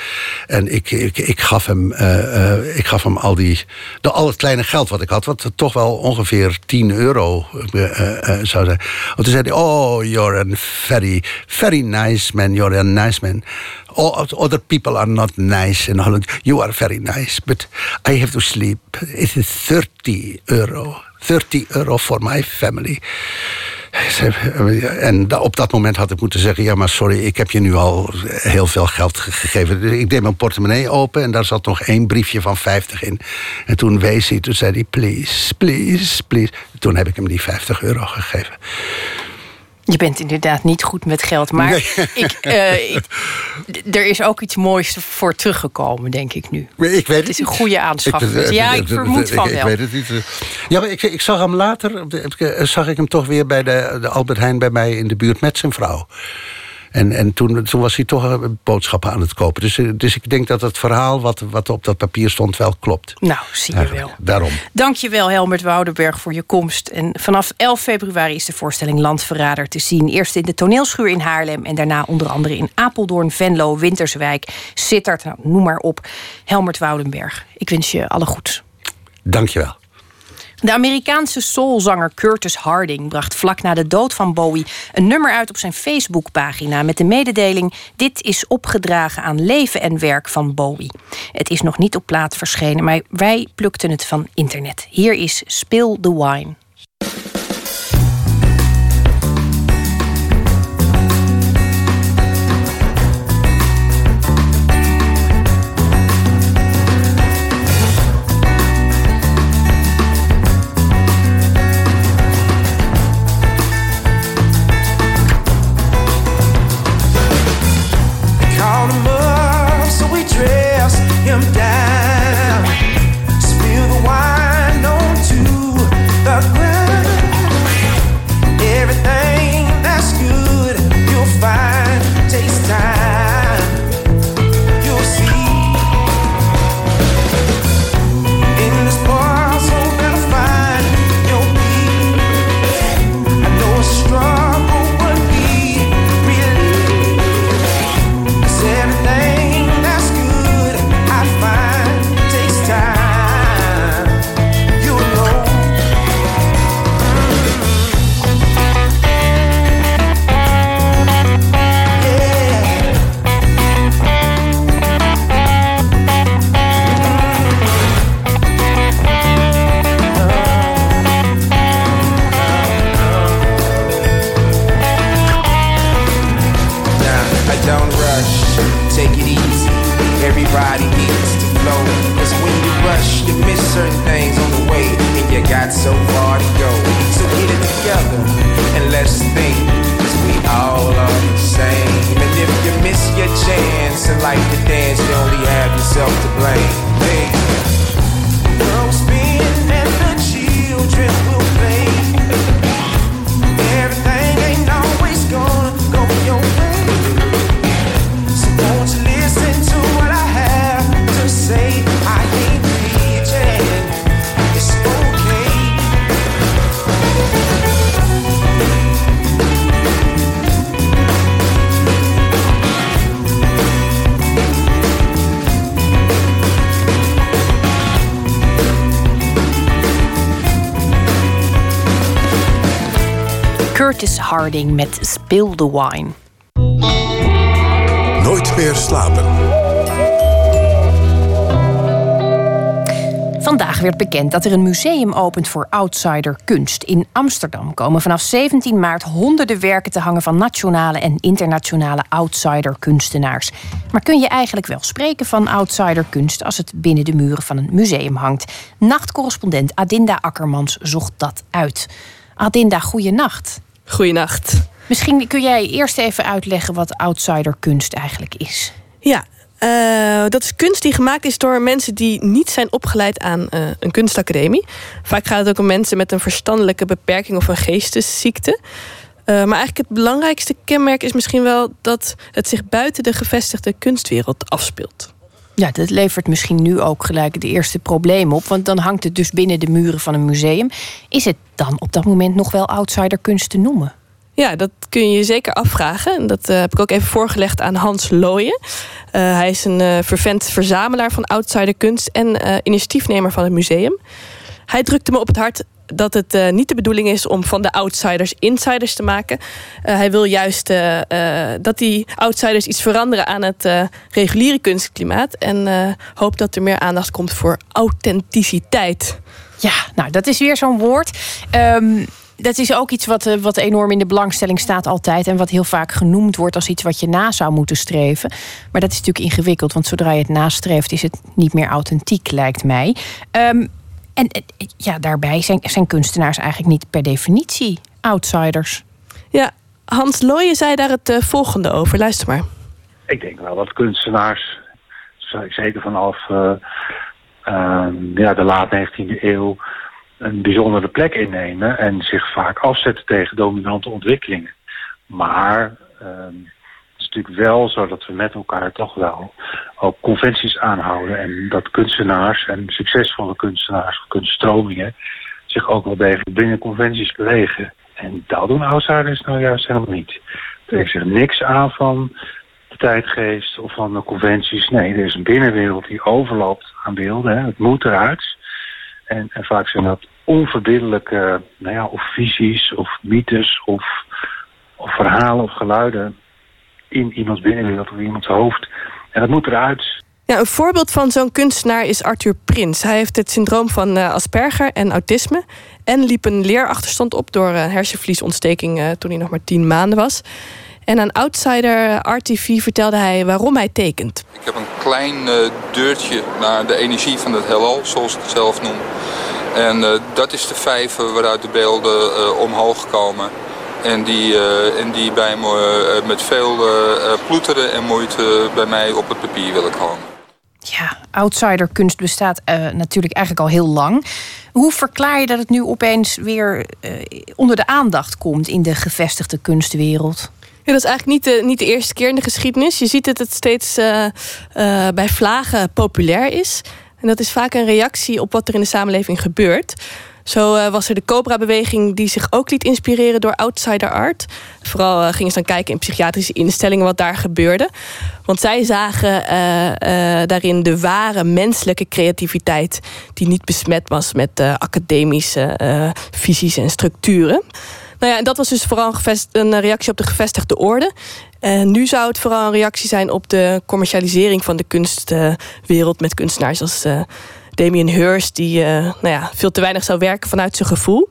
O: En ik, ik, ik, gaf hem, uh, uh, ik gaf hem al, die, de, al het kleine geld wat ik had. Wat toch wel ongeveer 10 euro uh, zou zijn. Want toen zei hij, oh, you're a very, very nice man. You're a nice man. All, other people are not nice in Holland. You are very nice. But I have to sleep. It is 30 euro. 30 euro for my family. En op dat moment had ik moeten zeggen: Ja, maar sorry, ik heb je nu al heel veel geld gegeven. Dus ik deed mijn portemonnee open en daar zat nog één briefje van 50 in. En toen wees hij, toen zei hij: Please, please, please. Toen heb ik hem die 50 euro gegeven.
B: Je bent inderdaad niet goed met geld, maar ik, uh, ik, er is ook iets moois voor teruggekomen, denk ik nu.
O: Ik weet het,
B: het is een goede aanschaf. Ja, ik vermoed van wel.
O: Ik weet het niet. Ja, maar ik, ik zag hem later, zag ik hem toch weer bij de, de Albert Heijn bij mij in de buurt met zijn vrouw. En, en toen, toen was hij toch boodschappen aan het kopen. Dus, dus ik denk dat het verhaal wat, wat op dat papier stond wel klopt.
B: Nou, zie je wel.
O: Daarom.
B: Dank je wel, Helmert Woudenberg, voor je komst. En vanaf 11 februari is de voorstelling Landverrader te zien. Eerst in de toneelschuur in Haarlem... en daarna onder andere in Apeldoorn, Venlo, Winterswijk... Sittard, nou, noem maar op. Helmert Woudenberg, ik wens je alle goeds.
O: Dank je wel.
B: De Amerikaanse soulzanger Curtis Harding bracht vlak na de dood van Bowie een nummer uit op zijn Facebookpagina met de mededeling: Dit is opgedragen aan leven en werk van Bowie. Het is nog niet op plaat verschenen, maar wij plukten het van internet. Hier is Spill the Wine.
P: everybody needs to flow. Cause when you rush, you miss certain things on the way, and you got so far to go. So get it together and let's think. Cause we all are the same. And if you miss your chance in life to dance, you only have yourself to blame.
B: Harding met Spill the Wine.
A: Nooit meer slapen.
B: Vandaag werd bekend dat er een museum opent voor outsider kunst. In Amsterdam komen vanaf 17 maart honderden werken te hangen van nationale en internationale outsider kunstenaars. Maar kun je eigenlijk wel spreken van outsider kunst als het binnen de muren van een museum hangt? Nachtcorrespondent Adinda Akkermans zocht dat uit. Adinda, goeienacht.
Q: Goeienacht.
B: Misschien kun jij eerst even uitleggen wat outsiderkunst eigenlijk is.
Q: Ja, uh, dat is kunst die gemaakt is door mensen die niet zijn opgeleid aan uh, een kunstacademie. Vaak gaat het ook om mensen met een verstandelijke beperking of een geestesziekte. Uh, maar eigenlijk het belangrijkste kenmerk is misschien wel dat het zich buiten de gevestigde kunstwereld afspeelt.
B: Ja, dat levert misschien nu ook gelijk de eerste probleem op. Want dan hangt het dus binnen de muren van een museum. Is het dan op dat moment nog wel outsiderkunst te noemen?
Q: Ja, dat kun je je zeker afvragen. Dat uh, heb ik ook even voorgelegd aan Hans Looyen. Uh, hij is een uh, vervent verzamelaar van outsiderkunst en initiatiefnemer van het museum. Hij drukte me op het hart dat het uh, niet de bedoeling is om van de outsiders insiders te maken. Uh, hij wil juist uh, dat die outsiders iets veranderen aan het reguliere kunstklimaat. En hoopt dat er meer aandacht komt voor authenticiteit.
B: Ja, nou, dat is weer zo'n woord. Um, dat is ook iets wat, wat enorm in de belangstelling staat altijd. En wat heel vaak genoemd wordt als iets wat je na zou moeten streven. Maar dat is natuurlijk ingewikkeld. Want zodra je het nastreeft, is het niet meer authentiek, lijkt mij. Um, en ja, daarbij zijn, zijn kunstenaars eigenlijk niet per definitie outsiders.
Q: Ja, Hans Looyen zei daar het volgende over. Luister maar.
R: Ik denk wel dat kunstenaars, zeker vanaf uh, ja, de laat 19e eeuw, een bijzondere plek innemen en zich vaak afzetten tegen dominante ontwikkelingen. Maar ehm, natuurlijk wel zo dat we met elkaar toch wel ook conventies aanhouden. En dat kunstenaars en succesvolle kunstenaars kunststromingen zich ook wel degelijk binnen conventies bewegen. En dat doen outsiders nou juist helemaal niet. Er trekt niks aan van de tijdgeest of van de conventies. Nee, er is een binnenwereld die overloopt aan beelden. Hè. Het moet eruit. En, en vaak zijn dat onverbiddelijke nou ja, of visies of mythes of, of verhalen of geluiden in iemands binnenwereld of iemands hoofd. En dat moet eruit.
Q: Ja, een voorbeeld van zo'n kunstenaar is Arthur Prins. Hij heeft het syndroom van uh, Asperger en autisme. En liep een leerachterstand op door uh, hersenvliesontsteking uh, toen hij nog maar tien maanden was. En aan Outsider RTV vertelde hij waarom hij tekent.
S: Ik heb een klein deurtje naar de energie van het heelal, zoals ik het zelf noem. En dat is de vijver waaruit de beelden omhoog komen. En die, uh, en die bij me, met veel uh, ploeteren en moeite bij mij op het papier willen komen.
B: Ja, outsiderkunst bestaat uh, natuurlijk eigenlijk al heel lang. Hoe verklaar je dat het nu opeens weer uh, onder de aandacht komt in de gevestigde kunstwereld?
Q: Ja, dat is eigenlijk niet de, niet de eerste keer in de geschiedenis. Je ziet dat het steeds uh, bij vlagen populair is. En dat is vaak een reactie op wat er in de samenleving gebeurt. Zo uh, was er de Cobra-beweging die zich ook liet inspireren door outsider art. Vooral uh, gingen ze dan kijken in psychiatrische instellingen wat daar gebeurde. Want zij zagen uh, daarin de ware menselijke creativiteit... die niet besmet was met academische visies en structuren. Nou ja, en dat was dus vooral een reactie op de gevestigde orde. En nu zou het vooral een reactie zijn op de commercialisering van de kunstwereld... met kunstenaars als... Damien Hirst, die uh, nou ja, veel te weinig zou werken vanuit zijn gevoel.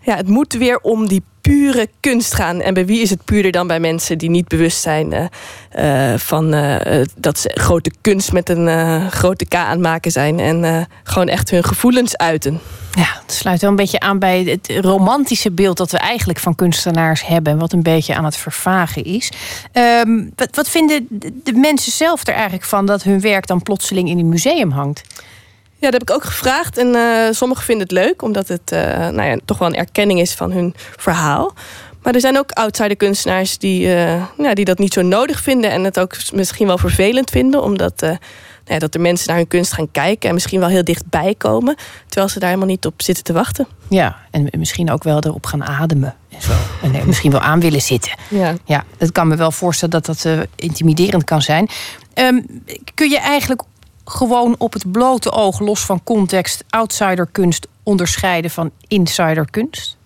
Q: Ja, het moet weer om die pure kunst gaan. En bij wie is het puurder dan bij mensen die niet bewust zijn uh, van uh, dat ze grote kunst met een grote K aan het maken zijn. En gewoon echt hun gevoelens uiten.
B: Ja, het sluit wel een beetje aan bij het romantische beeld dat we eigenlijk van kunstenaars hebben. Wat een beetje aan het vervagen is. Um, wat, wat vinden de mensen zelf er eigenlijk van dat hun werk dan plotseling in een museum hangt?
Q: Ja, dat heb ik ook gevraagd. En uh, sommigen vinden het leuk, omdat het uh, nou ja, toch wel een erkenning is van hun verhaal. Maar er zijn ook outsider kunstenaars die, uh, ja, die dat niet zo nodig vinden. En het ook misschien wel vervelend vinden, omdat nou ja, dat er mensen naar hun kunst gaan kijken en misschien wel heel dichtbij komen. Terwijl ze daar helemaal niet op zitten te wachten.
B: Ja, en misschien ook wel erop gaan ademen en zo. En misschien wel aan willen zitten.
Q: Ja,
B: ja dat kan me wel voorstellen dat dat intimiderend kan zijn. Um, kun je eigenlijk gewoon op het blote oog, los van context, outsiderkunst onderscheiden van insiderkunst?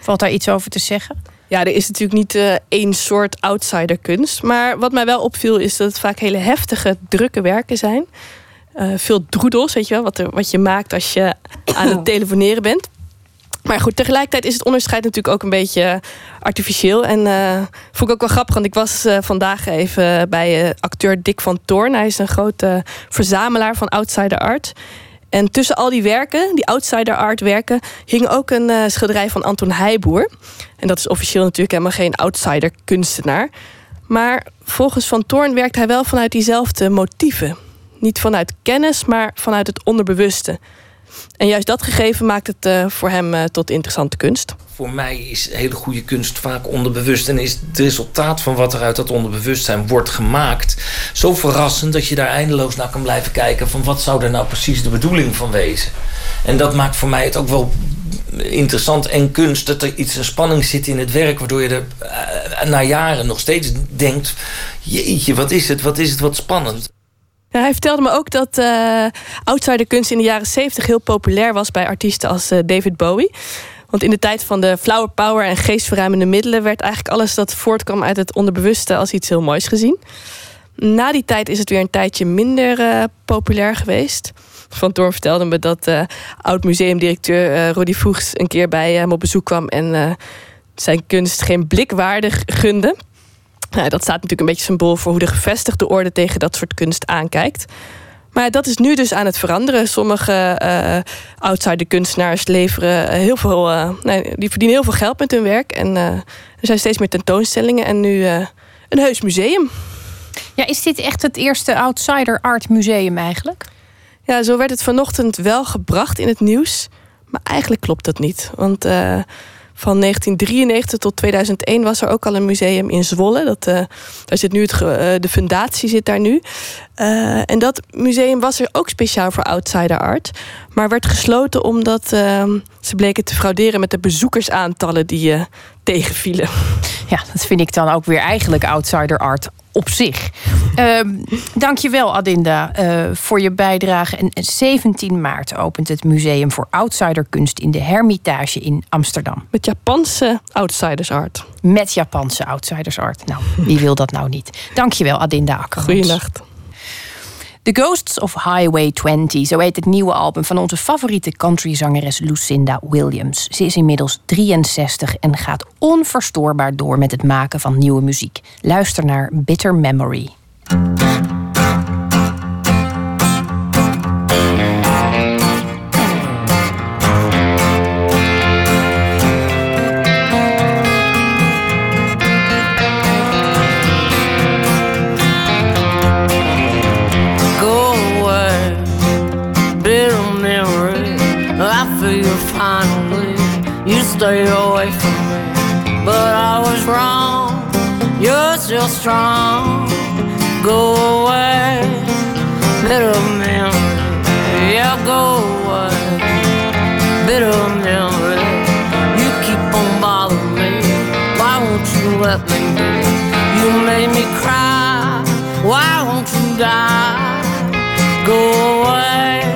B: Valt daar iets over te zeggen?
Q: Ja, er is natuurlijk niet uh, één soort outsiderkunst. Maar wat mij wel opviel is dat het vaak hele heftige, drukke werken zijn. Uh, veel droedels, weet je wel, wat, er, wat je maakt als je aan het telefoneren bent. Maar goed, tegelijkertijd is het onderscheid natuurlijk ook een beetje artificieel. En uh, vond ik ook wel grappig, want ik was uh, vandaag even bij uh, acteur Dick van Toorn. Hij is een grote verzamelaar van outsider art. En tussen al die werken, die outsider art werken, hing ook een schilderij van Anton Heijboer. En dat is officieel natuurlijk helemaal geen outsider kunstenaar. Maar volgens Van Toorn werkt hij wel vanuit diezelfde motieven. Niet vanuit kennis, maar vanuit het onderbewuste. En juist dat gegeven maakt het uh, voor hem uh, tot interessante kunst.
T: Voor mij is hele goede kunst vaak onderbewust en is het resultaat van wat er uit dat onderbewustzijn wordt gemaakt zo verrassend dat je daar eindeloos naar kan blijven kijken van wat zou er nou precies de bedoeling van wezen. En dat maakt voor mij het ook wel interessant en kunst dat er iets een spanning zit in het werk waardoor je er uh, na jaren nog steeds denkt jeetje wat is het wat is het wat spannend.
Q: Hij vertelde me ook dat uh, outsiderkunst in de jaren 70 heel populair was bij artiesten als uh, David Bowie. Want in de tijd van de flower power en geestverruimende middelen werd eigenlijk alles dat voortkwam uit het onderbewuste als iets heel moois gezien. Na die tijd is het weer een tijdje minder uh, populair geweest. Van Toorn vertelde me dat oud museumdirecteur Roddy Voegs een keer bij hem op bezoek kwam en zijn kunst geen blik waardig gunde. Nou, dat staat natuurlijk een beetje symbool voor hoe de gevestigde orde tegen dat soort kunst aankijkt. Maar dat is nu dus aan het veranderen. Sommige uh, outsider kunstenaars leveren heel veel. Uh, nee, die verdienen heel veel geld met hun werk. En uh, er zijn steeds meer tentoonstellingen en nu een heus museum.
U: Ja, is dit echt het eerste outsider art museum eigenlijk?
Q: Ja, zo werd het vanochtend wel gebracht in het nieuws. Maar eigenlijk klopt dat niet. Want van 1993 tot 2001 was er ook al een museum in Zwolle. Dat, uh, daar zit nu het, uh, de fundatie zit daar nu. Uh, en dat museum was er ook speciaal voor outsider art. Maar werd gesloten omdat ze bleken te frauderen met de bezoekersaantallen die tegenvielen.
U: Ja, dat vind ik dan ook weer eigenlijk outsider art op zich. Uh, dankjewel Adinda uh, voor je bijdrage. En 17 maart opent het Museum voor Outsiderkunst in de Hermitage in Amsterdam.
Q: Met Japanse outsidersart.
U: Met Japanse outsidersart. Nou, wie wil dat nou niet? Dankjewel Adinda Akkermans.
Q: Goeienacht.
U: The Ghosts of Highway 20, zo heet het nieuwe album van onze favoriete countryzangeres Lucinda Williams. Ze is inmiddels 63 en gaat onverstoorbaar door met het maken van nieuwe muziek. Luister naar Bitter Memory. Stay away from me. But I was wrong, you're still strong. Go away, little memory. Yeah, go away, bitter memory. You keep on bothering me. Why won't you let me be? You made me cry. Why won't you die? Go away,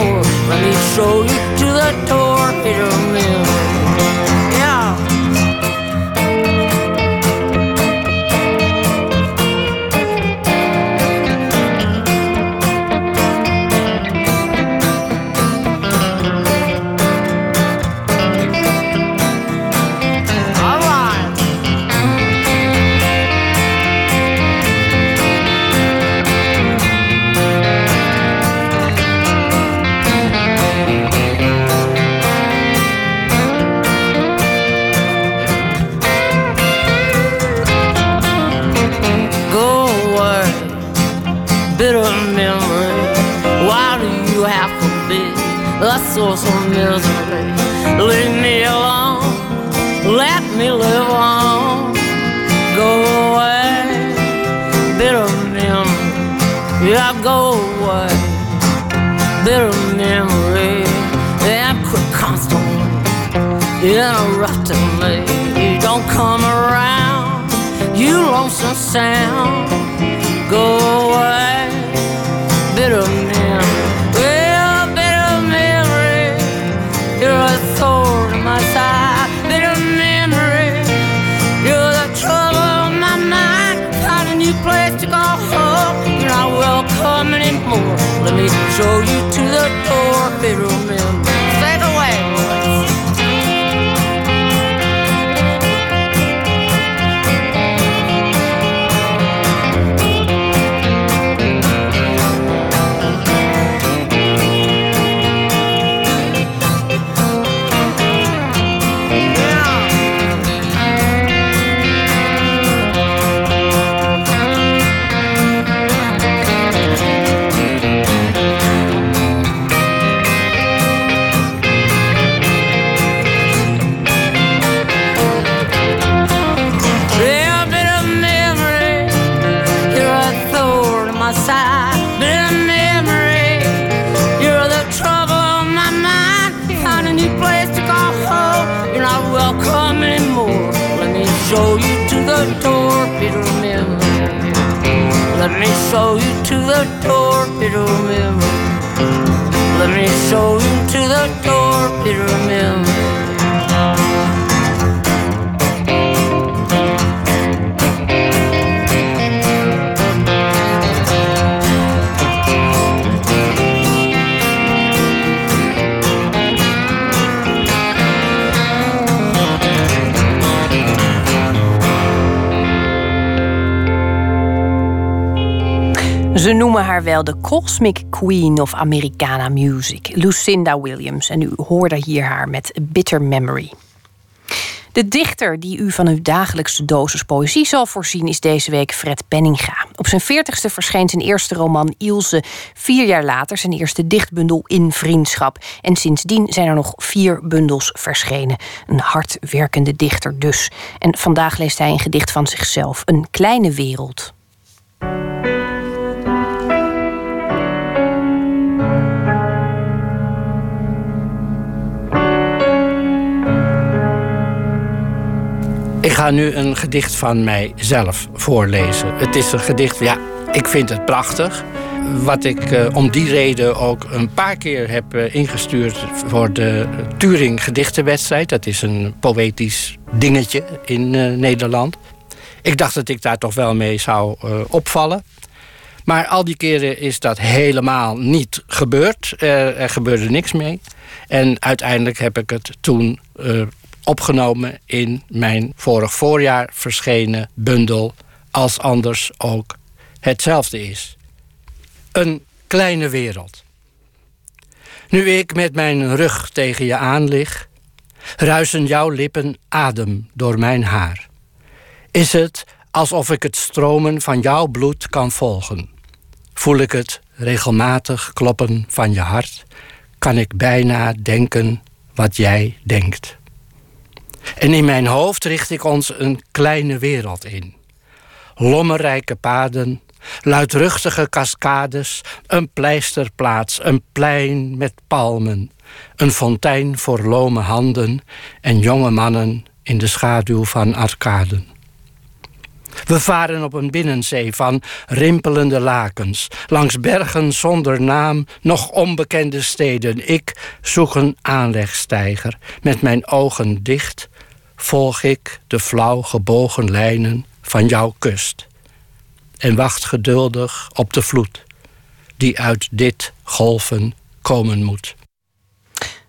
U: anymore. Let me show you to the door, bitter source of misery. Leave me alone, let me live on. Go away, bitter memory. Yeah, go away, bitter memory. Yeah, quit constantly interrupting me. Don't come around, you lonesome sound. Go away, Let me mill. Let me show you to the door, torpedo mill.
B: Ze noemen haar wel de Cosmic Queen of Americana Music, Lucinda Williams. En u hoorde hier haar met Bitter Memory. De dichter die u van uw dagelijkse dosis poëzie zal voorzien is deze week Fred Penninga. Op zijn veertigste verscheen zijn eerste roman Ilse. Vier jaar later zijn eerste dichtbundel In Vriendschap. En sindsdien zijn er nog vier bundels verschenen. Een hardwerkende dichter dus. En vandaag leest hij een gedicht van zichzelf, Een kleine wereld.
V: Ik ga nu een gedicht van mijzelf voorlezen. Het is een gedicht, ja, ik vind het prachtig. Wat ik eh, om die reden ook een paar keer heb eh, ingestuurd voor de Turing Gedichtenwedstrijd. Dat is een poëtisch dingetje in eh, Nederland. Ik dacht dat ik daar toch wel mee zou opvallen. Maar al die keren is dat helemaal niet gebeurd. Er, gebeurde niks mee. En uiteindelijk heb ik het toen opgenomen in mijn vorig voorjaar verschenen bundel. Als anders ook hetzelfde is. Een kleine wereld. Nu ik met mijn rug tegen je aan lig, ruisen jouw lippen adem door mijn haar. Is het alsof ik het stromen van jouw bloed kan volgen? Voel ik het regelmatig kloppen van je hart? Kan ik bijna denken wat jij denkt? En in mijn hoofd richt ik ons een kleine wereld in. Lommerrijke paden, luidruchtige cascades, een pleisterplaats, een plein met palmen, een fontein voor lome handen en jonge mannen in de schaduw van arcaden. We varen op een binnenzee van rimpelende lakens, langs bergen zonder naam, nog onbekende steden. Ik zoek een aanlegstijger. Met mijn ogen dicht volg ik de flauw gebogen lijnen van jouw kust. En wacht geduldig op de vloed die uit dit golven komen moet.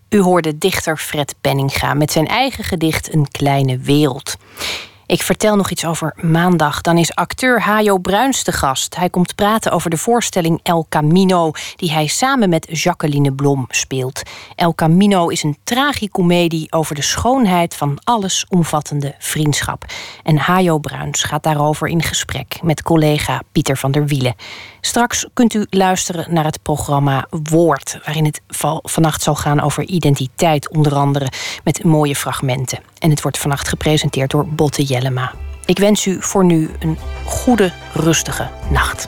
B: U hoorde dichter Fred Penninga met zijn eigen gedicht Een kleine wereld. Ik vertel nog iets over maandag. Dan is acteur Hajo Bruins de gast. Hij komt praten over de voorstelling El Camino, die hij samen met Jacqueline Blom speelt. El Camino is een tragicomedie over de schoonheid van allesomvattende vriendschap. En Hajo Bruins gaat daarover in gesprek met collega Pieter van der Wielen. Straks kunt u luisteren naar het programma Woord, waarin het vannacht zal gaan over identiteit, onder andere met mooie fragmenten. En het wordt vannacht gepresenteerd door Botte Jellema. Ik wens u voor nu een goede, rustige nacht.